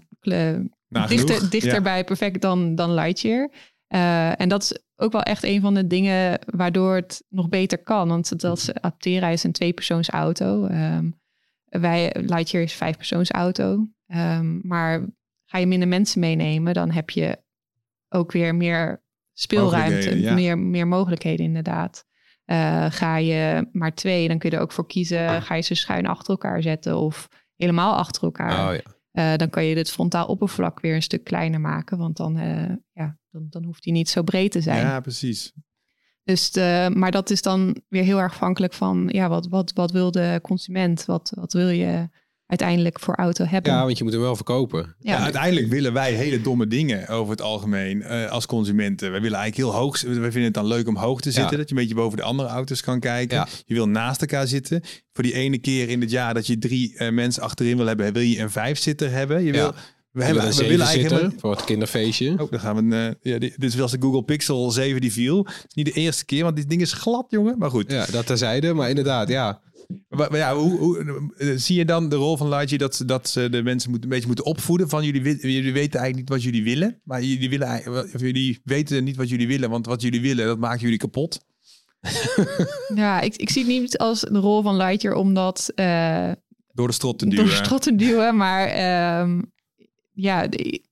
nou dichter, dichterbij ja. perfect dan, dan Lightyear. En dat is ook wel echt een van de dingen waardoor het nog beter kan. Want dat Aptera is een tweepersoons auto. Um, wij, Lightyear is een vijfpersoons auto. Um, maar ga je minder mensen meenemen, dan heb je ook weer meer speelruimte, ja. meer, meer mogelijkheden inderdaad. Uh, ga je maar twee, dan kun je er ook voor kiezen. Ga je ze schuin achter elkaar zetten of helemaal achter elkaar. Oh, ja. uh, dan kan je het frontaal oppervlak weer een stuk kleiner maken. Want dan, uh, ja, dan, dan hoeft die niet zo breed te zijn. Ja, precies. Dus de, maar dat is dan weer heel erg afhankelijk van ja, wat, wat, wat wil de consument? Wat, wat wil je uiteindelijk voor auto hebben. Ja, want je moet hem wel verkopen. Ja, ja uiteindelijk willen wij hele domme dingen over het algemeen uh, als consumenten. Wij willen eigenlijk heel hoog. We vinden het dan leuk om hoog te zitten. Ja. Dat je een beetje boven de andere auto's kan kijken. Ja. Je wil naast elkaar zitten. Voor die ene keer in het jaar dat je drie uh, mensen achterin wil hebben, wil je een vijfzitter hebben. Je wil. We, hebben, een we willen eigenlijk helemaal... voor het kinderfeestje. Oh, dan gaan we. Een, uh, ja, dit is wel eens de Google Pixel 7 die viel. Het is niet de eerste keer, want dit ding is glad, jongen. Maar goed. Ja, dat terzijde. Maar inderdaad, ja. Maar, maar ja, hoe, hoe, zie je dan de rol van Lightyear dat, dat ze de mensen moet, een beetje moeten opvoeden van jullie, jullie weten eigenlijk niet wat jullie willen, maar jullie, willen, of jullie weten niet wat jullie willen, want wat jullie willen, dat maakt jullie kapot. ja, ik, ik zie het niet als de rol van Lightyear omdat... Uh, door de strot te duwen. Door de strot te duwen, maar um, ja,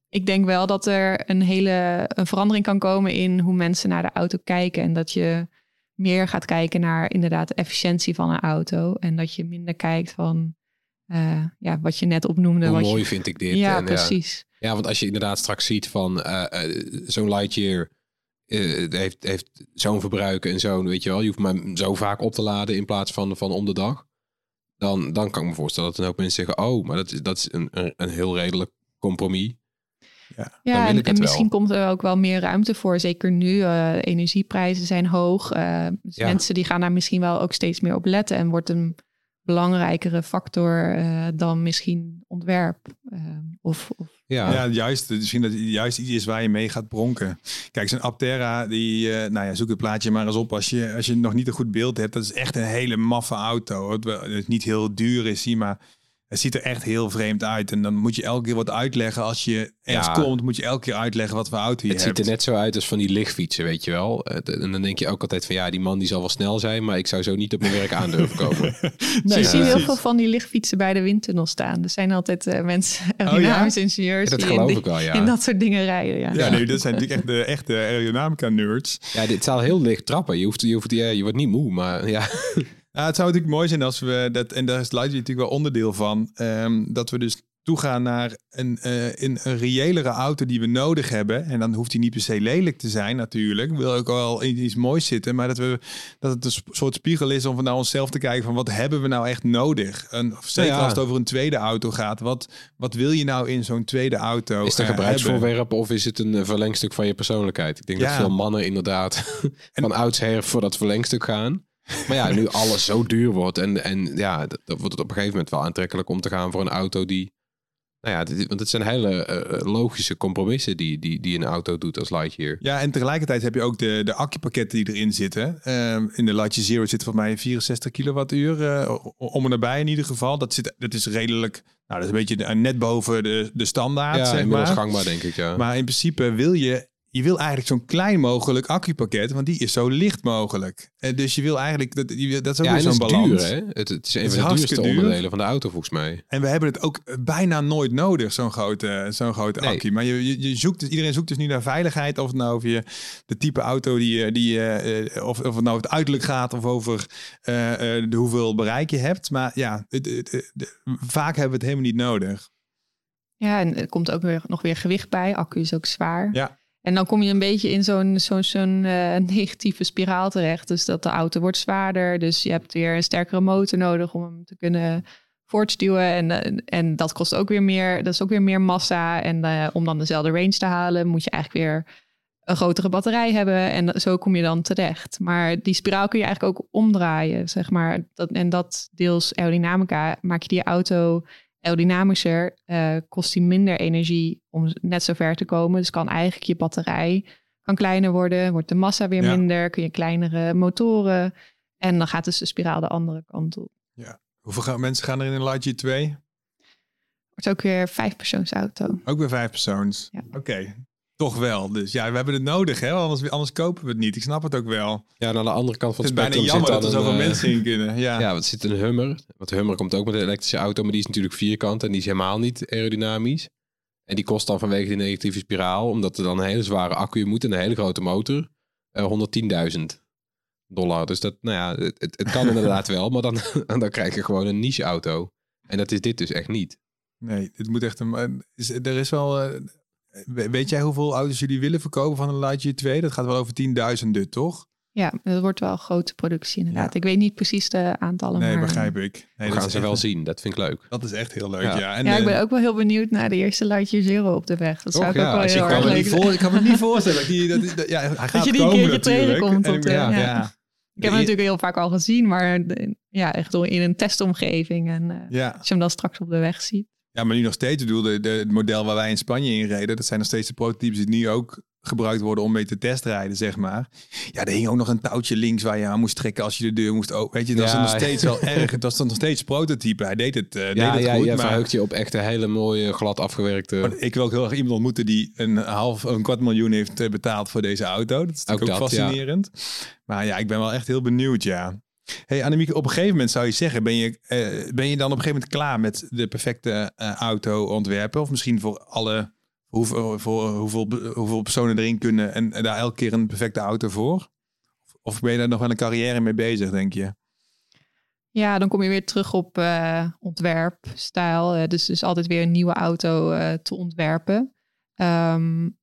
ik denk wel dat er een hele een verandering kan komen in hoe mensen naar de auto kijken en dat je meer gaat kijken naar inderdaad de efficiëntie van een auto. En dat je minder kijkt van uh, ja, wat je net opnoemde. Hoe mooi je... vind ik dit. Ja, en, precies. Ja. ja, want als je inderdaad straks ziet van uh, uh, zo'n Lightyear heeft, heeft zo'n verbruik en zo'n, weet je wel, je hoeft maar zo vaak op te laden in plaats van, van om de dag. Dan, dan kan ik me voorstellen dat er ook mensen zeggen, oh, maar dat is, dat is een, een, een heel redelijk compromis. Ja, ja en, en misschien komt er ook wel meer ruimte voor. Zeker nu, uh, energieprijzen zijn hoog. Uh, dus ja. Mensen die gaan daar misschien wel ook steeds meer op letten. En wordt een belangrijkere factor uh, dan misschien ontwerp. of, of, ja. ja, juist. Misschien dat het juist iets is waar je mee gaat bronken. Kijk, zo'n Aptera, die, nou ja, zoek het plaatje maar eens op als je, als je nog niet een goed beeld hebt. Dat is echt een hele maffe auto. Het, het niet heel duur is, zie maar het ziet er echt heel vreemd uit. En dan moet je elke keer wat uitleggen. Als je ergens ja. komt, moet je elke keer uitleggen wat voor auto je het hebt. Het ziet er net zo uit als van die lichtfietsen, weet je wel. En dan denk je ook altijd van ja, die man die zal wel snel zijn. Maar ik zou zo niet op mijn werk aan durven komen. nee, je ziet heel veel van die lichtfietsen bij de windtunnel staan. Er zijn altijd uh, mensen, aerodynamische oh, ja? ingenieurs. Ja, dat die geloof in, ik wel, ja. in dat soort dingen rijden. Ja, ja nee, dat zijn natuurlijk echt de echte aerodynamica nerds. Ja, dit zal heel licht trappen. Je, hoeft, je, hoeft, je wordt niet moe, maar ja... Ja, het zou natuurlijk mooi zijn als we dat, en daar is Lightyear natuurlijk wel onderdeel van, um, dat we dus toegaan naar een, uh, een, een reëlere auto die we nodig hebben. En dan hoeft die niet per se lelijk te zijn natuurlijk. Wil ook wel iets moois zitten. Maar dat, we, dat het een soort spiegel is om naar onszelf te kijken van wat hebben we nou echt nodig? En zeker als het over een tweede auto gaat. Wat, wat wil je nou in zo'n tweede auto Is het een gebruiksvoorwerp of is het een verlengstuk van je persoonlijkheid? Ik denk dat veel mannen inderdaad van oudsher voor dat verlengstuk gaan. Maar ja, nu alles zo duur wordt en, en ja, dan wordt het op een gegeven moment wel aantrekkelijk om te gaan voor een auto die nou ja, want het zijn hele eh, logische compromissen die, die, die een auto doet als Lightyear. Ja, en tegelijkertijd heb je ook de, de accupakketten die erin zitten. Ehm, in de Lightyear Zero zit voor mij 64 kilowattuur, uh, om en nabij in ieder geval. Dat, zit, dat is redelijk, nou dat is een beetje net boven de, de standaard, ja, zeg maar. gangbaar denk ik, ja. Maar in principe wil je je wil eigenlijk zo'n klein mogelijk accupakket, want die is zo licht mogelijk. En dus je wil eigenlijk, dat, je, dat is ook ja, zo'n balans. Duur, hè? Het, het is een van de duurste onderdelen van de auto volgens mij. En we hebben het ook bijna nooit nodig, zo'n grote, zo'n grote nee. accu. Maar je, je, je, zoekt dus, iedereen zoekt dus nu naar veiligheid. Of het nou over je, de type auto die, die uh, of, of het nou het uiterlijk gaat of over uh, de hoeveel bereik je hebt. Maar ja, het, het, vaak hebben we het helemaal niet nodig. Ja, en er komt ook weer, nog weer gewicht bij. Accu is ook zwaar. Ja. En dan kom je een beetje in zo'n zo'n uh, negatieve spiraal terecht. Dus dat de auto wordt zwaarder. Dus je hebt weer een sterkere motor nodig om hem te kunnen voortstuwen. En, en dat kost ook weer meer. Dat is ook weer meer massa. En uh, om dan dezelfde range te halen, moet je eigenlijk weer een grotere batterij hebben. En zo kom je dan terecht. Maar die spiraal kun je eigenlijk ook omdraaien, zeg maar. Dat, en dat deels aerodynamica maak je die auto aerodynamischer, uh, kost die minder energie om net zo ver te komen. Dus kan eigenlijk je batterij kan kleiner worden, wordt de massa weer minder, kun je kleinere motoren. En dan gaat dus de spiraal de andere kant op. Ja. Hoeveel gaan, mensen gaan er in een Lightyear 2? Wordt ook weer vijfpersoonsauto. Ook weer vijf persoons. Ja. Oké, toch wel. Dus ja, we hebben het nodig, hè? Anders, anders kopen we het niet. Ik snap het ook wel. Ja, aan de andere kant van het, het spectrum bijna jammer dat er zoveel uh, mensen in kunnen. Ja, ja, het zit een Hummer. Want de Hummer komt ook met een elektrische auto, maar die is natuurlijk vierkant en die is helemaal niet aerodynamisch. En die kost dan vanwege die negatieve spiraal, omdat er dan een hele zware accu moet en een hele grote motor, uh, 110.000 dollar. Dus dat, nou ja, het, het kan inderdaad wel, maar dan, dan krijg je gewoon een niche auto. En dat is dit dus echt niet. Nee, dit moet echt een. Is, er is wel. Weet jij hoeveel auto's jullie willen verkopen van een Lightyear 2? Dat gaat wel over tienduizenden, toch? Ja, dat wordt wel een grote productie inderdaad. Ik weet niet precies de aantallen. Nee, begrijp ik. Nee, We gaan ze wel zien. Dat vind ik leuk. Dat is echt heel leuk, ja. Ja, en ja ik ben ook wel heel benieuwd naar de eerste Lightyear Zero op de weg. Dat zou ik ook wel heel erg leuk vinden. Ik kan me niet voorstellen. Dat, die, dat, dat, ja, hij gaat dat je die komen, een keertje tegenkomt. Op de, ja. ja. Ik heb hem natuurlijk heel vaak al gezien, maar ja, echt in een testomgeving. En uh, ja. als je hem dan straks op de weg ziet. Ja, maar nu nog steeds. Ik bedoel, de, de, het model waar wij in Spanje in reden, dat zijn nog steeds de prototypes die nu ook gebruikt worden om mee te testrijden, zeg maar. Ja, er hing ook nog een touwtje links waar je aan moest trekken als je de deur moest openen. Weet je, dat ja, was nog steeds wel erg. Het was dan nog steeds prototype. Hij deed het, uh, ja, deed het ja, goed. Ja, maar... verheugt je op echt een hele mooie, glad afgewerkte... Maar ik wil ook heel erg iemand ontmoeten die een half, een kwart miljoen heeft betaald voor deze auto. Dat is natuurlijk ook, ook dat, fascinerend. Maar ja, ik ben wel echt heel benieuwd, ja. Hey Annemieke, op een gegeven moment zou je zeggen, ben je, uh, ben je dan op een gegeven moment klaar met de perfecte uh, auto ontwerpen? Of misschien voor alle, hoeveel, voor hoeveel, hoeveel personen erin kunnen en, daar elke keer een perfecte auto voor? Of ben je daar nog wel een carrière mee bezig, denk je? Ja, dan kom je weer terug op uh, ontwerpstijl. dus dus altijd weer een nieuwe auto te ontwerpen. Um,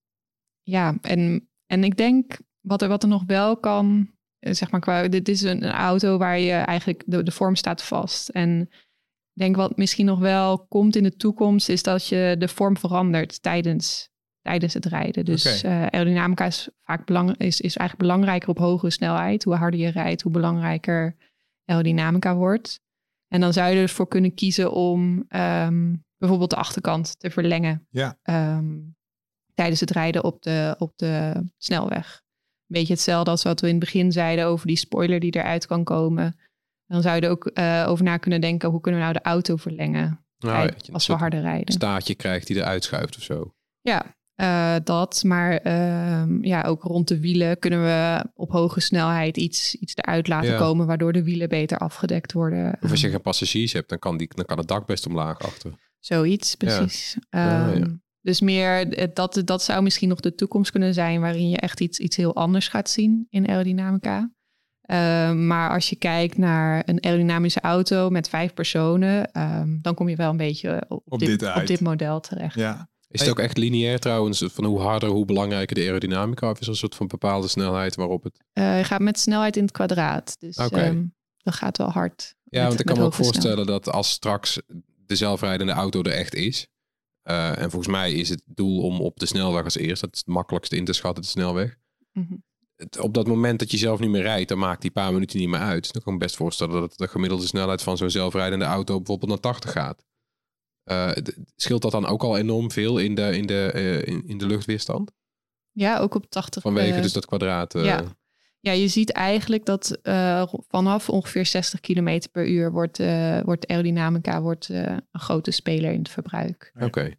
ja, en, en ik denk wat er, wat er nog wel kan zeg maar, qua, dit is een, auto waar je eigenlijk, de, de vorm staat vast. En ik denk wat misschien nog wel komt in de toekomst, is dat je de vorm verandert tijdens, tijdens het rijden. Dus okay. uh, aerodynamica is vaak belang, is, is eigenlijk belangrijker op hogere snelheid. Hoe harder je rijdt, hoe belangrijker aerodynamica wordt. En dan zou je ervoor kunnen kiezen om um, bijvoorbeeld de achterkant te verlengen. Ja. Um, tijdens het rijden op de, op de snelweg beetje hetzelfde als wat we in het begin zeiden over die spoiler die eruit kan komen. Dan zou je er ook uh, over na kunnen denken, hoe kunnen we nou de auto verlengen nou, als we harder rijden. Een staartje krijgt die eruit schuift of zo. Ja, uh, dat. Maar uh, ja, ook rond de wielen kunnen we op hoge snelheid iets, iets eruit laten ja. komen, waardoor de wielen beter afgedekt worden. Of als je geen passagiers hebt, dan kan, die, dan kan het dak best omlaag achter. Zoiets, precies. Ja. Um, dus meer, dat, dat zou misschien nog de toekomst kunnen zijn waarin je echt iets, iets heel anders gaat zien in aerodynamica. Ehm, maar als je kijkt naar een aerodynamische auto met vijf personen, ehm, dan kom je wel een beetje op, Op dit op dit model terecht. Ja. Is het ook echt lineair trouwens? Van hoe harder, hoe belangrijker de aerodynamica? Of is er een soort van bepaalde snelheid waarop het... Eh, je gaat met snelheid in het kwadraat. Dus ehm, dat gaat wel hard. Ja, Met- want ik kan me ook snelheid. voorstellen dat als straks de zelfrijdende auto er echt is. Eh, en volgens mij is het doel om op de snelweg als eerst, dat is het makkelijkste in te schatten, de snelweg. Mhm. Het- op dat moment dat je zelf niet meer rijdt, dan maakt die paar minuten niet meer uit. Dan kan ik me best voorstellen dat de gemiddelde snelheid van zo'n zelfrijdende auto bijvoorbeeld naar 80 gaat. D- scheelt dat dan ook al enorm veel in de, in de, eh, in, in de luchtweerstand? Ja, ook op 80. Vanwege dus dat kwadraat. ja. Ja, je ziet eigenlijk dat eh, vanaf ongeveer 60 km per uur wordt, eh, wordt aerodynamica wordt, eh, een grote speler in het verbruik. Oké.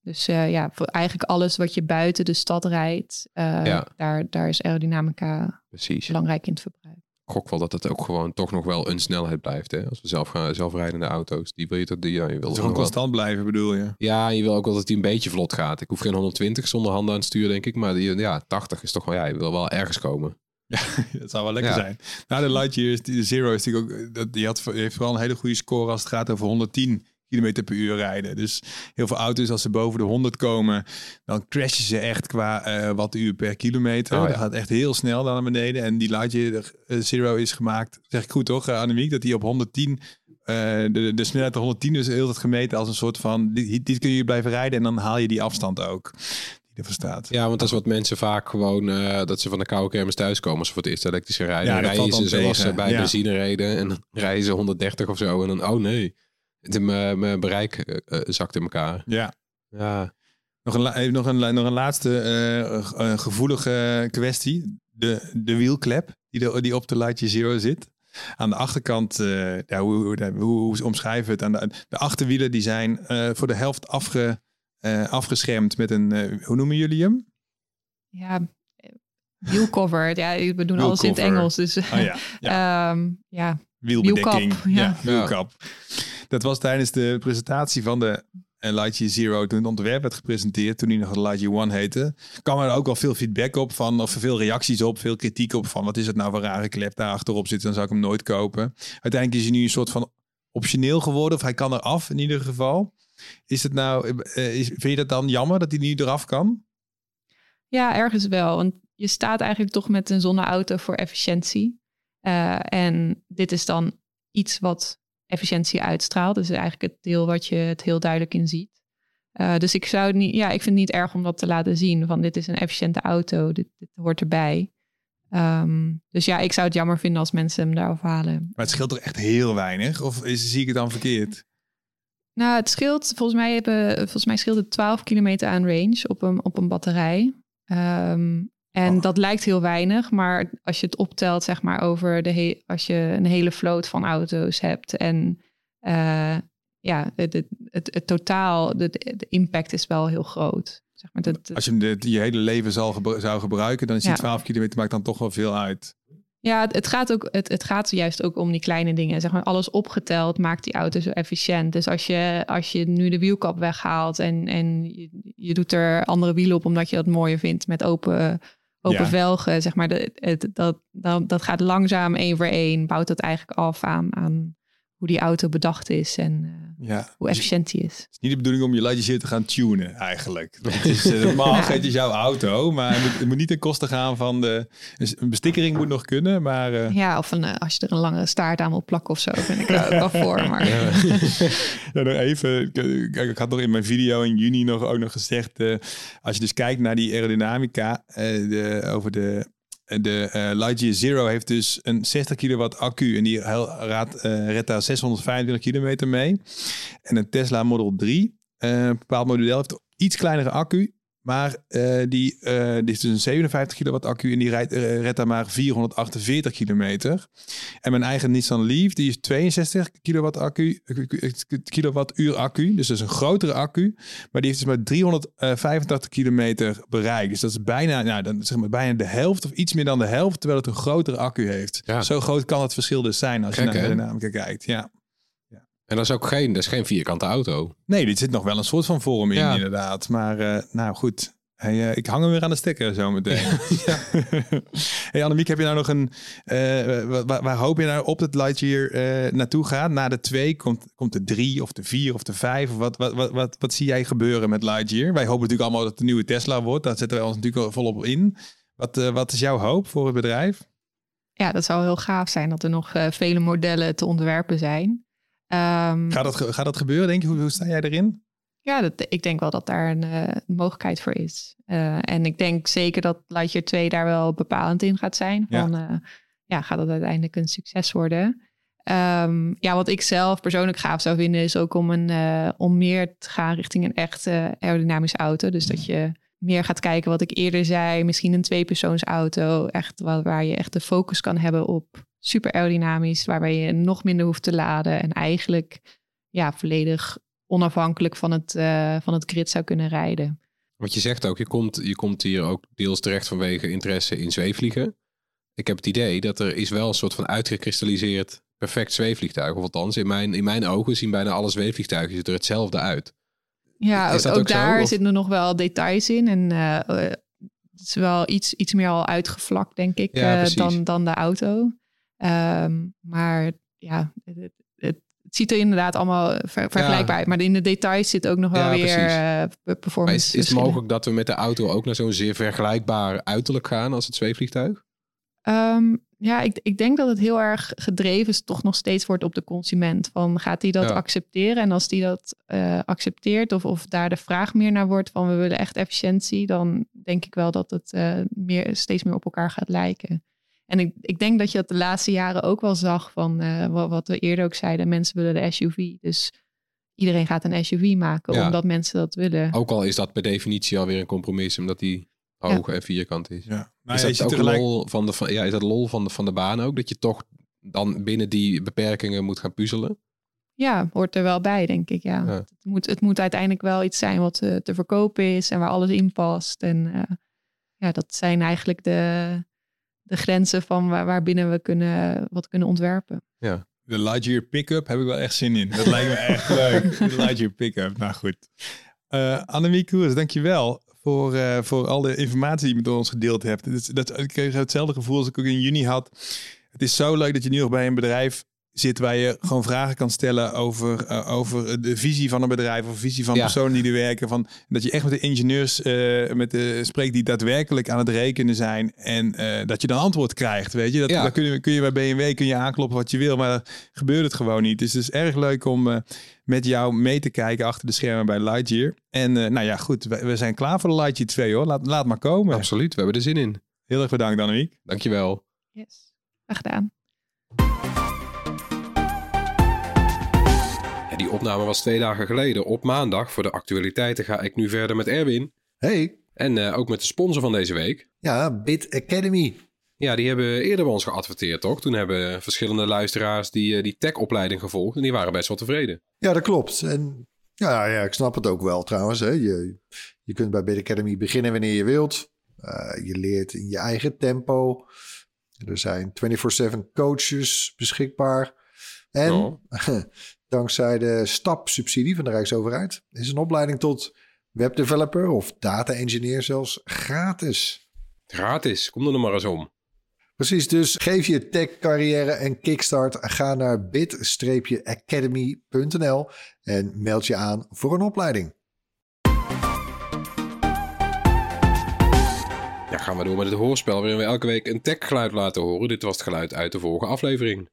Dus eh, ja, voor eigenlijk alles wat je buiten de stad rijdt, eh, Ja. daar, daar is aerodynamica Precies. belangrijk in het verbruik. Ik gok wel dat het ook gewoon toch nog wel een snelheid blijft. Hè? Als we zelf gaan, zelfrijdende auto's, die wil je toch, die, ja, je wil gewoon wel- constant blijven, bedoel je? Ja, je wil ook wel dat die een beetje vlot gaat. Ik hoef geen 120 zonder handen aan het stuur, denk ik. Maar die, ja, 80 is toch wel, ja, je wil wel ergens komen. Dat zou wel lekker Ja. zijn. Nou, de Lightyear, is- de Zero is natuurlijk ook... Dat, die, had, die heeft vooral een hele goede score als het gaat over 110 km per uur rijden. Dus heel veel auto's, als ze boven de 100 komen... dan crashen ze echt qua eh wattuur per kilometer. Oh, ja. Dat gaat echt heel snel naar beneden. En die Lightyear eh, Zero is gemaakt, zeg ik goed toch, uh, Annemiek? Dat die op 110... eh, de, de snelheid op 110 is heel tijd gemeten als een soort van... Dit, dit kun je blijven rijden en dan haal je die afstand ook. Die ervoor staat. Ja, want dat is wat mensen vaak gewoon... eh, dat ze van de koude kermis thuiskomen als ze voor het eerst elektrisch gaan rijden. Ja, rijden ze zoals ze bij ja. benzine reden. En dan rijden ze 130 of zo. En dan, oh nee, de- mijn mijn bereik eh, eh, zakt in elkaar. Ja. Ja, Nog een, nog een, nog een laatste eh, eh, gevoelige kwestie. De, de wielklep die, de, die op de Lightyear Zero zit. Aan de achterkant, eh, ja, hoe, hoe, hoe, hoe ze omschrijven we het? Aan de, de achterwielen die zijn eh, voor de helft afge, eh, afgeschermd met een, eh, hoe noemen jullie hem? Ja, eh, wheelcover. ja, we doen alles in het. Engels. Dus Oh ja, ja. ehm, ja. wielbedekking. wielkap, ja. Ja, wielkap. Dat was tijdens de presentatie van de eh, Lightyear Zero, toen het ontwerp werd gepresenteerd, toen hij nog de Lightyear One heette, kwam er ook wel veel feedback op van, of veel reacties op, veel kritiek op van, wat is het nou voor rare klep daar achterop zit, dan zou ik hem nooit kopen. Uiteindelijk is hij nu een soort van optioneel geworden, of hij kan eraf in ieder geval. Is het nou, eh, is, vind je dat dan jammer dat hij nu eraf kan? Ja, ergens wel. Want je staat eigenlijk toch met een zonneauto voor efficiëntie. Eh, en dit is dan iets wat efficiëntie uitstraalt. Dus eigenlijk het deel wat je het heel duidelijk in ziet. Eh, dus ik zou niet, ja, ik vind het niet erg om dat te laten zien. Van dit is een efficiënte auto, dit, dit hoort erbij. Ehm, dus ja, ik zou het jammer vinden als mensen hem daarof halen. Maar het scheelt toch echt heel weinig? Of is, zie ik het dan verkeerd? Nou, het scheelt, volgens mij, hebben, volgens mij scheelt het 12 kilometer aan range op een, op een batterij. Ehm, en Oh. dat lijkt heel weinig, maar als je het optelt, zeg maar, over de he- als je een hele vloot van auto's hebt en eh, ja, het, het, het, het totaal, de, de impact is wel heel groot. Zeg maar, dat, Als je de, je hele leven zal gebru- zou gebruiken, dan is die Ja. 12 kilometer maakt dan toch wel veel uit. Ja, het, gaat ook, het, het gaat juist ook om die kleine dingen. Zeg maar, alles opgeteld maakt die auto zo efficiënt. Dus als je, als je nu de wielkap weghaalt en, en je, je doet er andere wielen op omdat je dat mooier vindt met open, open Ja. velgen, zeg maar, de, het, dat, dat, dat gaat langzaam één voor één, bouwt dat eigenlijk af aan, aan hoe die auto bedacht is en eh, Ja. hoe Dus efficiënt die is. Het is niet de bedoeling om je Lightyear te gaan tunen eigenlijk. Het is, eh, het mag, het is jouw auto, maar het moet, het moet niet ten koste gaan van de... dus Een bestikkering moet nog kunnen, maar... eh, Ja, of een, als je er een langere staart aan wil plakken of zo, ben ik ook wel voor. Maar ja, nog even. Kijk, ik had nog in mijn video in juni nog ook nog gezegd. eh, als je dus kijkt naar die aerodynamica eh, de, over de. De eh, Lightyear Zero heeft dus een 60 kilowatt accu en die raadt, eh, redt daar 625 kilometer mee. En een Tesla Model 3, eh, een bepaald model, heeft iets kleinere accu. Maar eh, die, eh, dit is dus een 57 kilowatt accu en die rijdt, eh, redt daar maar 448 kilometer. En mijn eigen Nissan Leaf, die is 62 kilowatt accu, kilowattuur accu. Dus dat is een grotere accu. Maar die heeft dus maar 385 kilometer bereik. Dus dat is bijna, nou, dan zeg maar bijna de helft of iets meer dan de helft, terwijl het een grotere accu heeft. Ja. Zo groot kan het verschil dus zijn als je naar de dynamica kijkt. Ja. En dat is ook geen, dat is geen vierkante auto. Nee, dit zit nog wel een soort van vorm in, Ja. inderdaad. Maar eh, nou goed. Hey, uh, ik hang hem weer aan de stekker zo meteen. ja. hey Annemiek, heb je nou nog een... Uh, waar, waar, hoop je nou op dat Lightyear uh, naartoe gaat? Na de twee komt, komt de drie of de vier of de vijf? Of wat, wat, wat, wat, wat zie jij gebeuren met Lightyear? Wij hopen natuurlijk allemaal dat het de nieuwe Tesla wordt. Daar zetten wij ons natuurlijk volop in. Wat, wat is jouw hoop voor het bedrijf? Ja, dat zou heel gaaf zijn dat er nog vele modellen te ontwerpen zijn. Um, gaat, dat, gaat dat gebeuren, denk je? Hoe, hoe sta jij erin? Ja, dat, ik denk wel dat daar een, uh, mogelijkheid voor is. Uh, en ik denk zeker dat Lightyear 2 daar wel bepalend in gaat zijn. Van, ja. Uh, ja, gaat dat uiteindelijk een succes worden? Um, ja, wat ik zelf persoonlijk gaaf zou vinden is ook om, een, om meer te gaan richting een echte aerodynamische auto. Dus dat je meer gaat kijken wat ik eerder zei, misschien een tweepersoonsauto, echt waar, waar je echt de focus kan hebben op super aerodynamisch, waarbij je nog minder hoeft te laden en eigenlijk ja, volledig onafhankelijk van het, uh, van het grid zou kunnen rijden. Want je zegt ook, je komt, je komt hier ook deels terecht vanwege interesse in zweefvliegen. Ik heb het idee dat er is wel een soort van uitgekristalliseerd perfect zweefvliegtuig. Of althans, in mijn, in mijn ogen zien bijna alle zweefvliegtuigen er hetzelfde uit. Ja, ook, ook daar zitten er nog wel details in. En uh, het is wel iets, iets meer al uitgevlakt, denk ik, ja, uh, dan, dan de auto. Um, maar ja, het, het ziet er inderdaad allemaal ver, vergelijkbaar uit. Maar in de details zit ook nog wel weer uh, performance. is, is het mogelijk dat we met de auto ook naar zo'n zeer vergelijkbaar uiterlijk gaan als het zweefvliegtuig? Um, ja, ik, ik denk dat het heel erg gedreven toch nog steeds wordt op de consument. Van gaat hij dat accepteren? En als die dat uh, accepteert of, of daar de vraag meer naar wordt van we willen echt efficiëntie, dan denk ik wel dat het uh, meer, steeds meer op elkaar gaat lijken. En ik, ik denk dat je dat de laatste jaren ook wel zag van uh, wat, we eerder ook zeiden. Mensen willen de SUV. Dus iedereen gaat een SUV maken omdat mensen dat willen. Ook al is dat per definitie alweer een compromis, omdat die hoog en vierkant is. Ja. Maar is dat ook tegelijk... lol van de, ja, is dat lol van de, van de baan ook? Dat je toch dan binnen die beperkingen moet gaan puzzelen? Ja, hoort er wel bij, denk ik. Ja. Het, moet, het moet uiteindelijk wel iets zijn wat te, te verkopen is en waar alles in past. En uh, ja, dat zijn eigenlijk de, de grenzen van waar, waarbinnen we kunnen, wat kunnen ontwerpen. Ja. De Lightyear Pickup heb ik wel echt zin in. Dat lijkt me echt leuk. De Lightyear Pickup. Nou goed. Uh, Annemie Koers, dankjewel voor, voor al de informatie die je met ons gedeeld hebt. Dat, ik kreeg hetzelfde gevoel als ik ook in juni had. Het is zo leuk dat je nu nog bij een bedrijf zit waar je gewoon vragen kan stellen over, uh, over de visie van een bedrijf of visie van ja. personen die er werken. Van, dat je echt met de ingenieurs uh, met de, spreekt die daadwerkelijk aan het rekenen zijn en uh, dat je dan antwoord krijgt. Weet je, dat, ja. kun je, kun je bij BMW kun je aankloppen wat je wil, maar gebeurt het gewoon niet. Dus het is erg leuk om met jou mee te kijken achter de schermen bij Lightyear. En nou ja, goed, we, we, zijn klaar voor de Lightyear 2 hoor. Laat, laat maar komen. Absoluut, we hebben er zin in. Heel erg bedankt Annemiek. Dankjewel. Yes, graag gedaan. Die opname was twee dagen geleden. Op maandag voor de actualiteiten ga ik nu verder met Erwin. Hey. En uh, ook met de sponsor van deze week. Ja, Bit Academy. Ja, die hebben eerder bij ons geadverteerd, toch? Toen hebben verschillende luisteraars die, uh, die tech-opleiding gevolgd. En die waren best wel tevreden. Ja, dat klopt. En ja, ja ik snap het ook wel trouwens. Hè. Je, je kunt bij Bit Academy beginnen wanneer je wilt. Uh, je leert in je eigen tempo. Er zijn 24-7 coaches beschikbaar. En oh. dankzij de STAP-subsidie van de Rijksoverheid is een opleiding tot webdeveloper of data engineer zelfs gratis. Gratis, kom er nog maar eens om. Precies, dus geef je tech carrière een kickstart. Ga naar bit-academy.nl en meld je aan voor een opleiding. Ja, gaan we door met het hoorspel waarin we elke week een techgeluid laten horen. Dit was het geluid uit de vorige aflevering.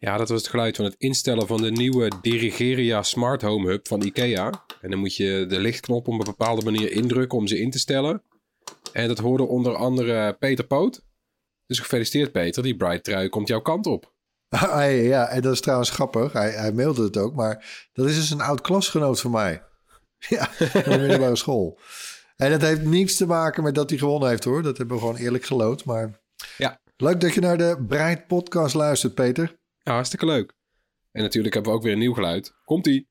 Ja, dat was het geluid van het instellen van de nieuwe Dirigeria Smart Home Hub van IKEA. En dan moet je de lichtknop op een bepaalde manier indrukken om ze in te stellen. En dat hoorde onder andere Peter Poot. Dus gefeliciteerd Peter, die Bright trui komt jouw kant op. ja, en dat is trouwens grappig. Hij, hij mailde het ook, maar dat is dus een oud klasgenoot van mij. Ja, van de middelbare school. En dat heeft niets te maken met dat hij gewonnen heeft hoor. Dat hebben we gewoon eerlijk gelood. Maar ja. leuk dat je naar de Bright podcast luistert, Peter. Ja, hartstikke leuk. En natuurlijk hebben we ook weer een nieuw geluid. Komt-ie.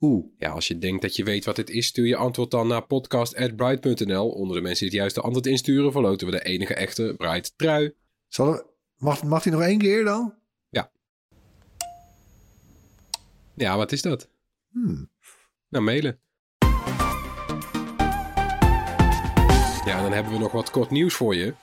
Oeh. Ja, als je denkt dat je weet wat dit is, stuur je antwoord dan naar podcast.bright.nl. Onder de mensen die het juiste antwoord insturen, verloten we de enige echte Bright trui. Zal er, mag, mag hij nog één keer dan? Ja. Ja, wat is dat? Hmm. Nou, mailen. Ja, dan hebben we nog wat kort nieuws voor je.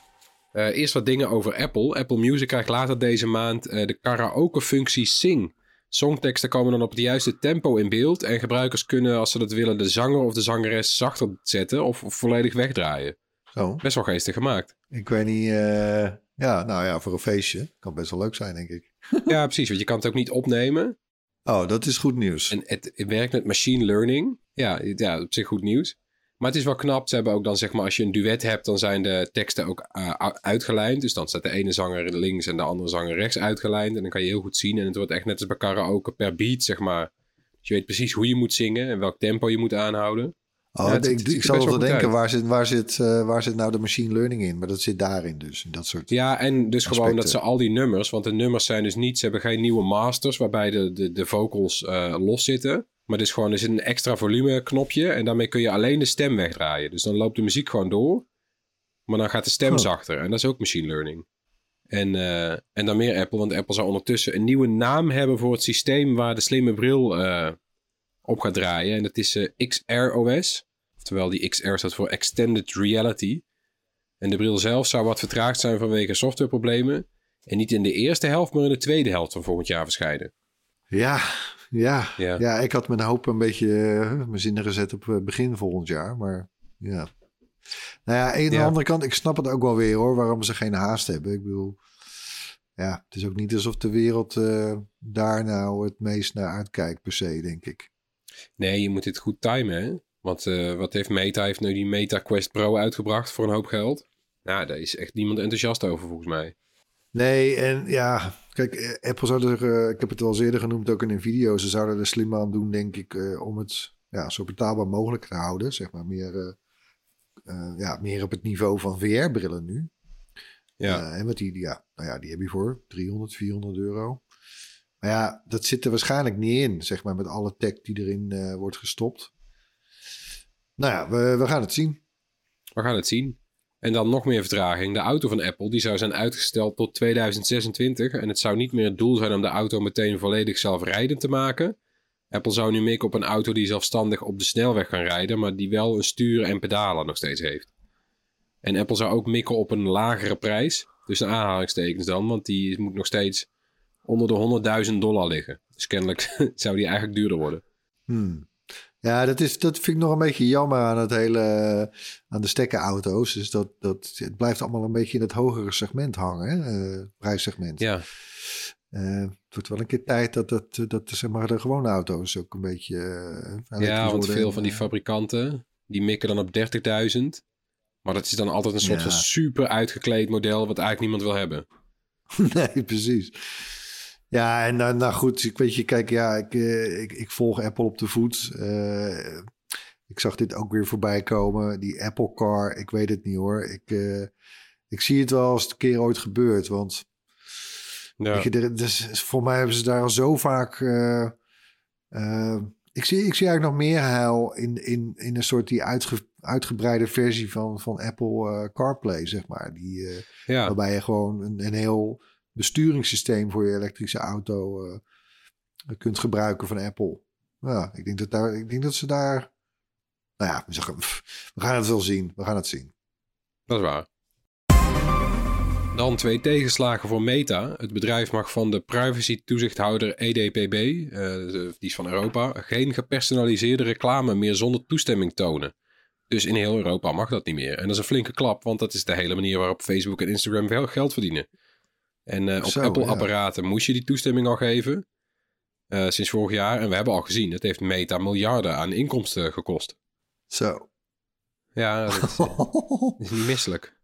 Uh, eerst wat dingen over Apple. Apple Music krijgt later deze maand uh, de karaoke-functie Sing. Songteksten komen dan op het juiste tempo in beeld. En gebruikers kunnen, als ze dat willen, de zanger of de zangeres zachter zetten of, of volledig wegdraaien. Zo. Best wel geestig gemaakt. Ik weet niet. Uh, ja, nou ja, voor een feestje kan best wel leuk zijn, denk ik. ja, precies. Want je kan het ook niet opnemen. Oh, dat is goed nieuws. En het, het werkt met machine learning. Ja, ja, op zich goed nieuws. Maar het is wel knap. Ze hebben ook dan, zeg maar, als je een duet hebt, dan zijn de teksten ook uh, uitgelijnd. Dus dan staat de ene zanger links en de andere zanger rechts uitgelijnd. En dan kan je heel goed zien. En het wordt echt net als bij karaoke per beat, zeg maar. Dus je weet precies hoe je moet zingen en welk tempo je moet aanhouden. Oh, ja, het, ik, ik zou wel denken, waar zit, waar, zit, uh, waar zit nou de machine learning in? Maar dat zit daarin dus, in dat soort Ja, en dus aspecten. gewoon dat ze al die nummers... Want de nummers zijn dus niet... Ze hebben geen nieuwe masters waarbij de, de, de vocals uh, los zitten. Maar het is gewoon, er zit een extra volume knopje en daarmee kun je alleen de stem wegdraaien. Dus dan loopt de muziek gewoon door, maar dan gaat de stem oh. zachter. En dat is ook machine learning. En, uh, en dan meer Apple, want Apple zou ondertussen een nieuwe naam hebben voor het systeem waar de slimme bril uh, op gaat draaien. En dat is uh, XR OS. Oftewel die XR staat voor Extended Reality. En de bril zelf zou wat vertraagd zijn vanwege softwareproblemen. En niet in de eerste helft, maar in de tweede helft van volgend jaar verschijnen. Ja, ja, ja. ik had mijn hoop een beetje uh, mijn zinnen gezet op uh, begin volgend jaar. Maar ja. Nou ja, aan de ja. andere kant, ik snap het ook wel weer hoor, waarom ze geen haast hebben. Ik bedoel, ja, het is ook niet alsof de wereld uh, daar nou het meest naar uitkijkt per se, denk ik. Nee, je moet dit goed timen, hè? Want wat heeft Meta? Heeft nu die Meta Quest Pro uitgebracht voor een hoop geld. Nou, daar is echt niemand enthousiast over volgens mij. Nee, en ja, kijk, Apple zou er, uh, ik heb het wel eens eerder genoemd, ook in een video, ze zouden er slim aan doen, denk ik, uh, om het ja, zo betaalbaar mogelijk te houden. Zeg maar meer, ja, meer op het niveau van VR-brillen nu. Ja. en wat die, ja, nou ja, die heb je voor 300, 400 euro. Maar ja, dat zit er waarschijnlijk niet in, zeg maar, met alle tech die erin wordt gestopt. Nou ja, we, we gaan het zien. We gaan het zien. En dan nog meer vertraging. De auto van Apple die zou zijn uitgesteld tot 2026. En het zou niet meer het doel zijn om de auto meteen volledig zelfrijdend te maken. Apple zou nu mikken op een auto die zelfstandig op de snelweg kan rijden, maar die wel een stuur en pedalen nog steeds heeft. En Apple zou ook mikken op een lagere prijs. Dus een aanhalingstekens dan, want die moet nog steeds onder de 100.000 dollar liggen. Dus kennelijk zou die eigenlijk duurder worden. Hmm. Ja, dat, is, dat vind ik nog een beetje jammer aan het hele, aan de stekkerauto's. Dus dat, dat, het blijft allemaal een beetje in het hogere segment hangen, uh, prijssegment. Ja. Uh, het wordt wel een keer tijd dat, dat, dat zeg maar, de gewone auto's ook een beetje... Uh, ja, want veel van die fabrikanten, die mikken dan op 30.000. Maar dat is dan altijd een soort ja. van super uitgekleed model wat eigenlijk niemand wil hebben. nee, precies. Ja, en nou, nou goed, ik weet je, kijk, ja, ik, ik, ik volg Apple op de voet. Uh, ik zag dit ook weer voorbij komen, die Apple Car. Ik weet het niet hoor. Ik, uh, ik zie het wel als het een keer ooit gebeurt, want ja. weet je, er, dus, voor mij hebben ze daar al zo vaak. Uh, ik, zie, ik zie eigenlijk nog meer heil in, in, in een soort die uitge, uitgebreide versie van, van Apple CarPlay, zeg maar. Die, ja. Waarbij je gewoon een, een heel besturingssysteem voor je elektrische auto uh, kunt gebruiken van Apple. Ja, ik denk dat, daar, ik denk dat ze daar. Nou ja, we gaan het wel zien. We gaan het zien. Dat is waar. Dan twee tegenslagen voor Meta. Het bedrijf mag van de privacy-toezichthouder EDPB, uh, die is van Europa, geen gepersonaliseerde reclame meer zonder toestemming tonen. Dus in heel Europa mag dat niet meer. En dat is een flinke klap, want dat is de hele manier waarop Facebook en Instagram wel geld verdienen. En uh, op Apple-apparaten ja. moest je die toestemming al geven. Uh, sinds vorig jaar. En we hebben al gezien, het heeft Meta miljarden aan inkomsten gekost. Zo. Ja, dat is, is niet misselijk.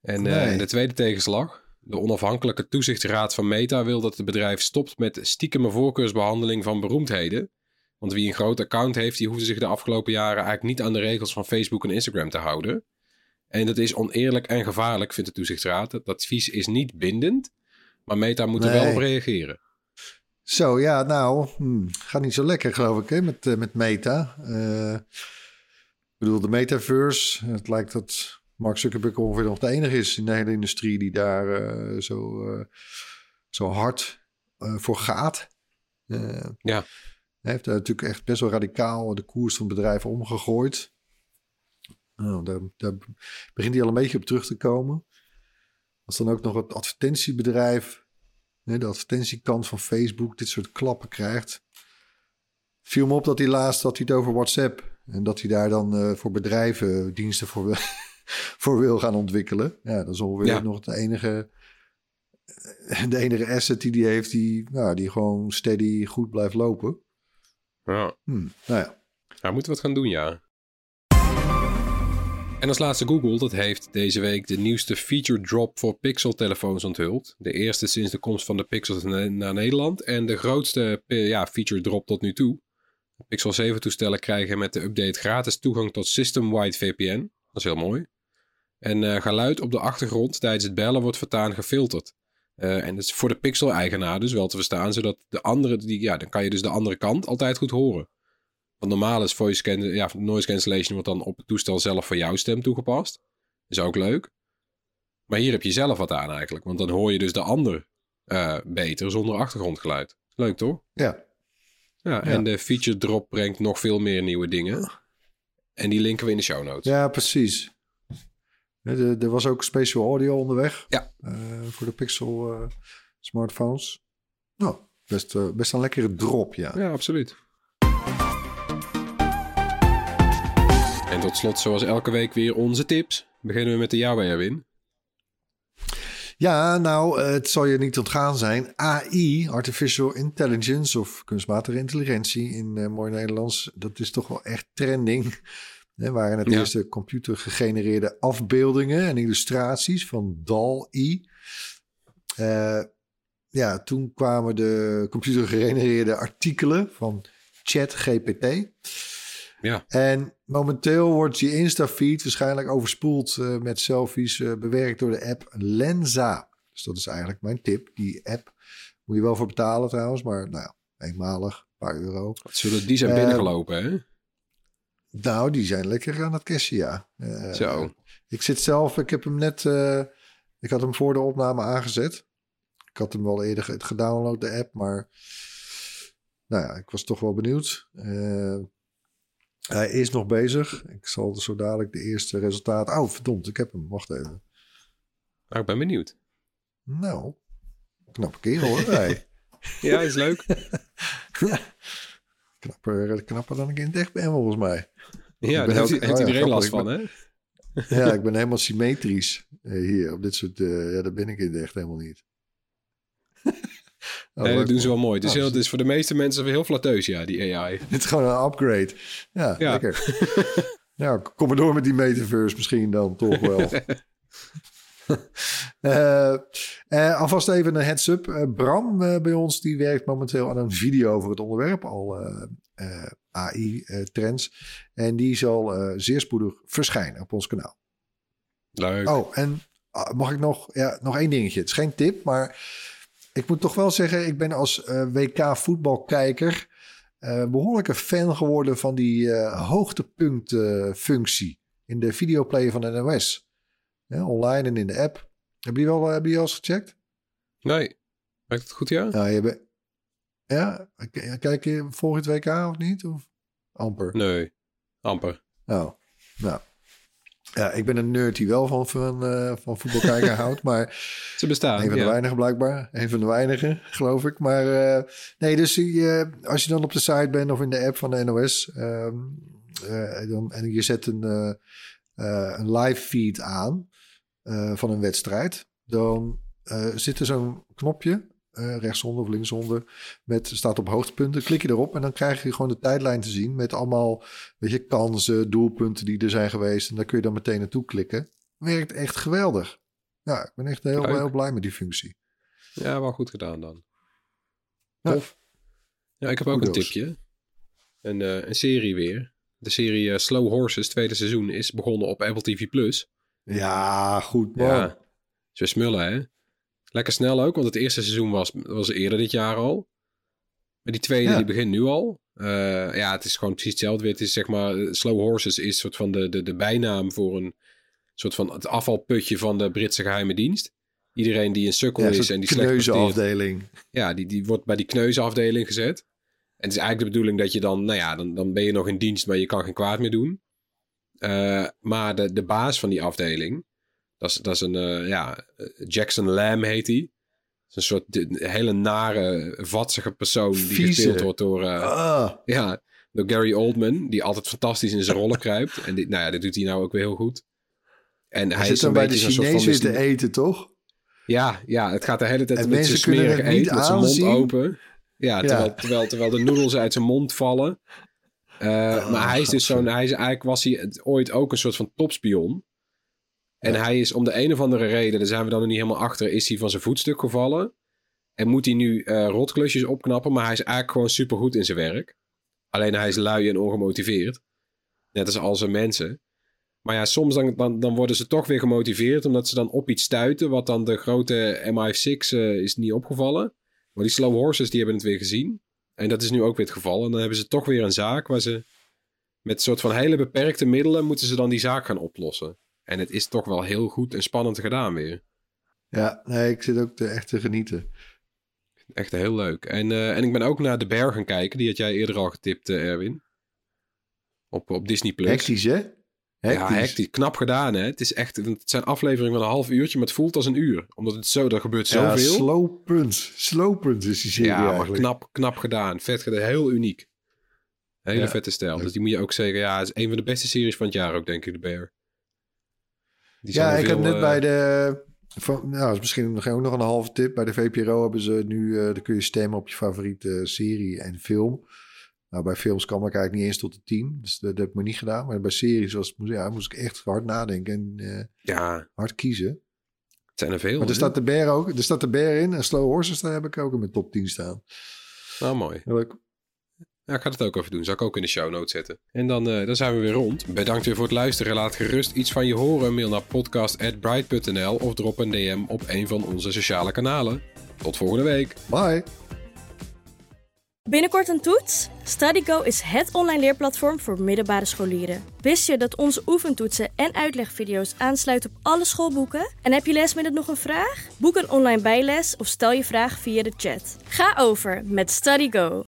En nee. de tweede tegenslag. De onafhankelijke toezichtsraad van Meta wil dat het bedrijf stopt met stiekeme voorkeursbehandeling van beroemdheden. Want wie een groot account heeft, die hoefde zich de afgelopen jaren eigenlijk niet aan de regels van Facebook en Instagram te houden. En dat is oneerlijk en gevaarlijk, vindt de toezichtsraad. Dat advies is niet bindend, maar Meta moet er nee. wel op reageren. Zo, ja, nou, hmm, gaat niet zo lekker, geloof ik, hè, met, uh, met Meta. Uh, ik bedoel, de metaverse, het lijkt dat Mark Zuckerberg ongeveer nog de enige is in de hele industrie die daar uh, zo, zo hard voor gaat. Ja. Hij heeft natuurlijk echt best wel radicaal de koers van het bedrijf omgegooid. Nou, daar, daar, begint hij al een beetje op terug te komen. Als dan ook nog het advertentiebedrijf, de advertentiekant van Facebook, dit soort klappen krijgt. Viel me op dat hij laatst dat hij het over WhatsApp. En dat hij daar dan uh, voor bedrijven diensten voor wil, voor wil gaan ontwikkelen. Ja, dat is ongeveer ja. nog de enige, de enige asset die hij heeft die, nou, die gewoon steady goed blijft lopen. Ja. Hmm, nou ja. Hij moet wat gaan doen, ja. En als laatste Google, dat heeft deze week de nieuwste feature drop voor Pixel-telefoons onthuld. De eerste sinds de komst van de Pixels naar Nederland en de grootste ja, feature drop tot nu toe. Pixel 7 toestellen krijgen met de update gratis toegang tot System-wide VPN. Dat is heel mooi. En uh, geluid op de achtergrond tijdens het bellen wordt voortaan gefilterd. Uh, en dat is voor de Pixel-eigenaar dus wel te verstaan, zodat de andere, die, ja, dan kan je dus de andere kant altijd goed horen. Want normaal is voice can, ja, noise cancellation wordt dan op het toestel zelf voor jouw stem toegepast. Is ook leuk. Maar hier heb je zelf wat aan eigenlijk, want dan hoor je dus de ander uh, beter zonder achtergrondgeluid. Leuk toch? Ja. Ja, en de feature drop brengt nog veel meer nieuwe dingen. En die linken we in de show notes. Ja, precies. Er was ook special audio onderweg. Ja. Uh, voor de Pixel uh, smartphones. Nou, best, best een lekkere drop, ja. Ja, absoluut. En tot slot, zoals elke week weer onze tips. Beginnen we met de jouwe, Erwin. Ja, nou, het zal je niet ontgaan zijn. AI, Artificial Intelligence of kunstmatige intelligentie in uh, mooi Nederlands, dat is toch wel echt trending. Er waren het ja. eerste computergegenereerde afbeeldingen en illustraties van DAL-I. Uh, ja, toen kwamen de computergegenereerde artikelen van ChatGPT. Ja. En momenteel wordt je Insta-feed waarschijnlijk overspoeld uh, met selfies uh, bewerkt door de app Lenza. Dus dat is eigenlijk mijn tip. Die app moet je wel voor betalen trouwens, maar nou ja, eenmalig, een paar euro. Zullen die zijn uh, binnengelopen, hè? Nou, die zijn lekker aan het cashen, ja. Zo. Ik zit zelf, ik heb hem net, ik had hem voor de opname aangezet. Ik had hem wel eerder gedownload, de app, maar nou ja, ik was toch wel benieuwd. Hij is nog bezig. Ik zal zo dadelijk de eerste resultaten. Oh, verdomd, ik heb hem. Wacht even. Nou, ik ben benieuwd. Nou, knappe kerel hoor. Hij. ja, is leuk. knapper, knapper dan ik in het echt ben, volgens mij. Ja, daar heeft, heeft iedereen last van, hè? ja, ik ben helemaal symmetrisch hier op dit soort. Uh, ja, daar ben ik in het echt helemaal niet. Oh, nee, dat doen ze wel mooi. Het is, heel, het is voor de meeste mensen heel flatteus, ja, die AI. Het is gewoon een upgrade. Ja, ja. lekker. nou, kom maar door met die metaverse misschien dan toch wel. uh, uh, alvast even een heads-up. Uh, Bram bij ons die werkt momenteel aan een video over het onderwerp, al AI-trends. en die zal zeer spoedig verschijnen op ons kanaal. Leuk. Oh, en mag ik nog, ja, nog één dingetje. Het is geen tip, maar ik moet toch wel zeggen, ik ben als uh, WK voetbalkijker uh, behoorlijk een fan geworden van die uh, hoogtepuntfunctie in de videoplayer van de NOS. Ja, online en in de app. Heb je wel, heb je al eens gecheckt? Nee. Werkt het goed, ja? Ja, je bent... Ja, kijk je volg het WK of niet? Of amper? Nee, amper. Oh, nou. Ja, ik ben een nerd die wel van, van, uh, van voetbal kijken houdt, maar... Ze bestaan, Een van de ja. weinigen blijkbaar. Een van de weinigen, geloof ik. Maar uh, nee, dus uh, als je dan op de site bent of in de app van de NOS... dan, en je zet een, een live feed aan van een wedstrijd... dan zit er zo'n knopje uh, rechtsonder of linksonder, met staat op hoogtepunten. Klik je erop en dan krijg je gewoon de tijdlijn te zien met allemaal weet je, kansen, doelpunten die er zijn geweest. En daar kun je dan meteen naartoe klikken. Werkt echt geweldig. Ja, ik ben echt heel, heel blij met die functie. Ja, wel goed gedaan dan. Tof. Ja, ik heb ook een tipje. Een, uh, een serie weer. De serie uh, Slow Horses, tweede seizoen, is begonnen op Apple TV+. Plus. Ja, goed man. Ja, zo smullen hè. Lekker snel ook, want het eerste seizoen was, was eerder dit jaar al. Maar die tweede, ja. die begint nu al. Uh, ja, het is gewoon precies hetzelfde weer. Het is zeg maar, Slow Horses is soort van de, de, de bijnaam voor een soort van het afvalputje van de Britse geheime dienst. Iedereen die een sukkel Ja, is en die slecht kneuzenafdeling. ja, die, die wordt bij die kneuzenafdeling gezet. En het is eigenlijk de bedoeling dat je dan, nou ja, dan, dan ben je nog in dienst, maar je kan geen kwaad meer doen. Eh, maar de, de baas van die afdeling, dat is, dat is een, eh, ja, Jackson Lamb heet hij. een soort hele nare, vatsige persoon die Vieze. gespeeld wordt door, eh, Ah, ja, door Gary Oldman, die altijd fantastisch in zijn rollen kruipt. En dit, nou ja, dit doet hij nou ook weer heel goed. En hij, hij is zit dan bij de Chinezen te eten, toch? ja, ja, het gaat de hele tijd En met zijn niet eten, met zijn mond open. Ja, Ja. terwijl, Terwijl, terwijl de noedels uit zijn mond vallen. Eh, Oh, maar hij is dus zo'n, hij is eigenlijk was hij ooit ook een soort van topspion. En Ja. hij is om de een of andere reden, daar zijn we dan nog niet helemaal achter, is hij van zijn voetstuk gevallen. En moet hij nu eh rotklusjes opknappen, maar hij is eigenlijk gewoon supergoed in zijn werk. Alleen hij is lui en ongemotiveerd. Net als al zijn mensen. Maar ja, soms dan, dan, dan worden ze toch weer gemotiveerd omdat ze dan op iets stuiten. Wat dan de grote MI6 eh, is niet opgevallen. Maar die slow horses die hebben het weer gezien. En dat is nu ook weer het geval. En dan hebben ze toch weer een zaak waar ze met een soort van hele beperkte middelen moeten ze dan die zaak gaan oplossen. En het is toch wel heel goed en spannend gedaan weer. Ja, nee, ik zit ook te, echt te genieten. Echt heel leuk. En, eh, en ik ben ook naar De Bear gaan kijken. Die had jij eerder al getipt, eh, Erwin. Op, op Disney+. Plus. Hectisch, hè? Ja, hectisch. Knap gedaan, hè? Het, is echt, het zijn afleveringen van een half uurtje, maar het voelt als een uur. Omdat het zo, er gebeurt Ja, zoveel. slow punt. Slow punt is die serie ja, maar eigenlijk. knap, knap gedaan. Vet gedaan. Heel uniek. Hele Ja. vette stijl. Dus die moet je ook zeggen. Ja, het is een van de beste series van het jaar ook, denk ik, de Bear. Die Ja, ik heb net eh, bij de... Van, nou, is misschien nog, ook nog een halve tip. Bij de VPRO hebben ze nu... eh dan kun je stemmen op je favoriete serie en film. Nou, bij films kwam ik eigenlijk niet eens tot de tien. Dus dat, dat heb ik me niet gedaan. Maar bij series was, moest, ja, moest ik echt hard nadenken en eh, Ja, hard kiezen. het zijn er veel. Maar er staat de bear ook. Er staat de bear in. En Slow Horses, daar heb ik ook in mijn top 10 staan. Nou, mooi. Leuk. Ja, ik ga het ook even doen. Zal ik ook in de show notes zetten. En dan, eh, dan zijn we weer rond. Bedankt weer voor het luisteren. Laat gerust iets van je horen. Mail naar podcast.bright.nl of drop een DM op een van onze sociale kanalen. Tot volgende week. Bye. Binnenkort een toets? StudyGo is het online leerplatform voor middelbare scholieren. Wist je dat onze oefentoetsen en uitlegvideo's aansluiten op alle schoolboeken? En heb je lesmiddel nog een vraag? Boek een online bijles of stel je vraag via de chat. Ga over met StudyGo.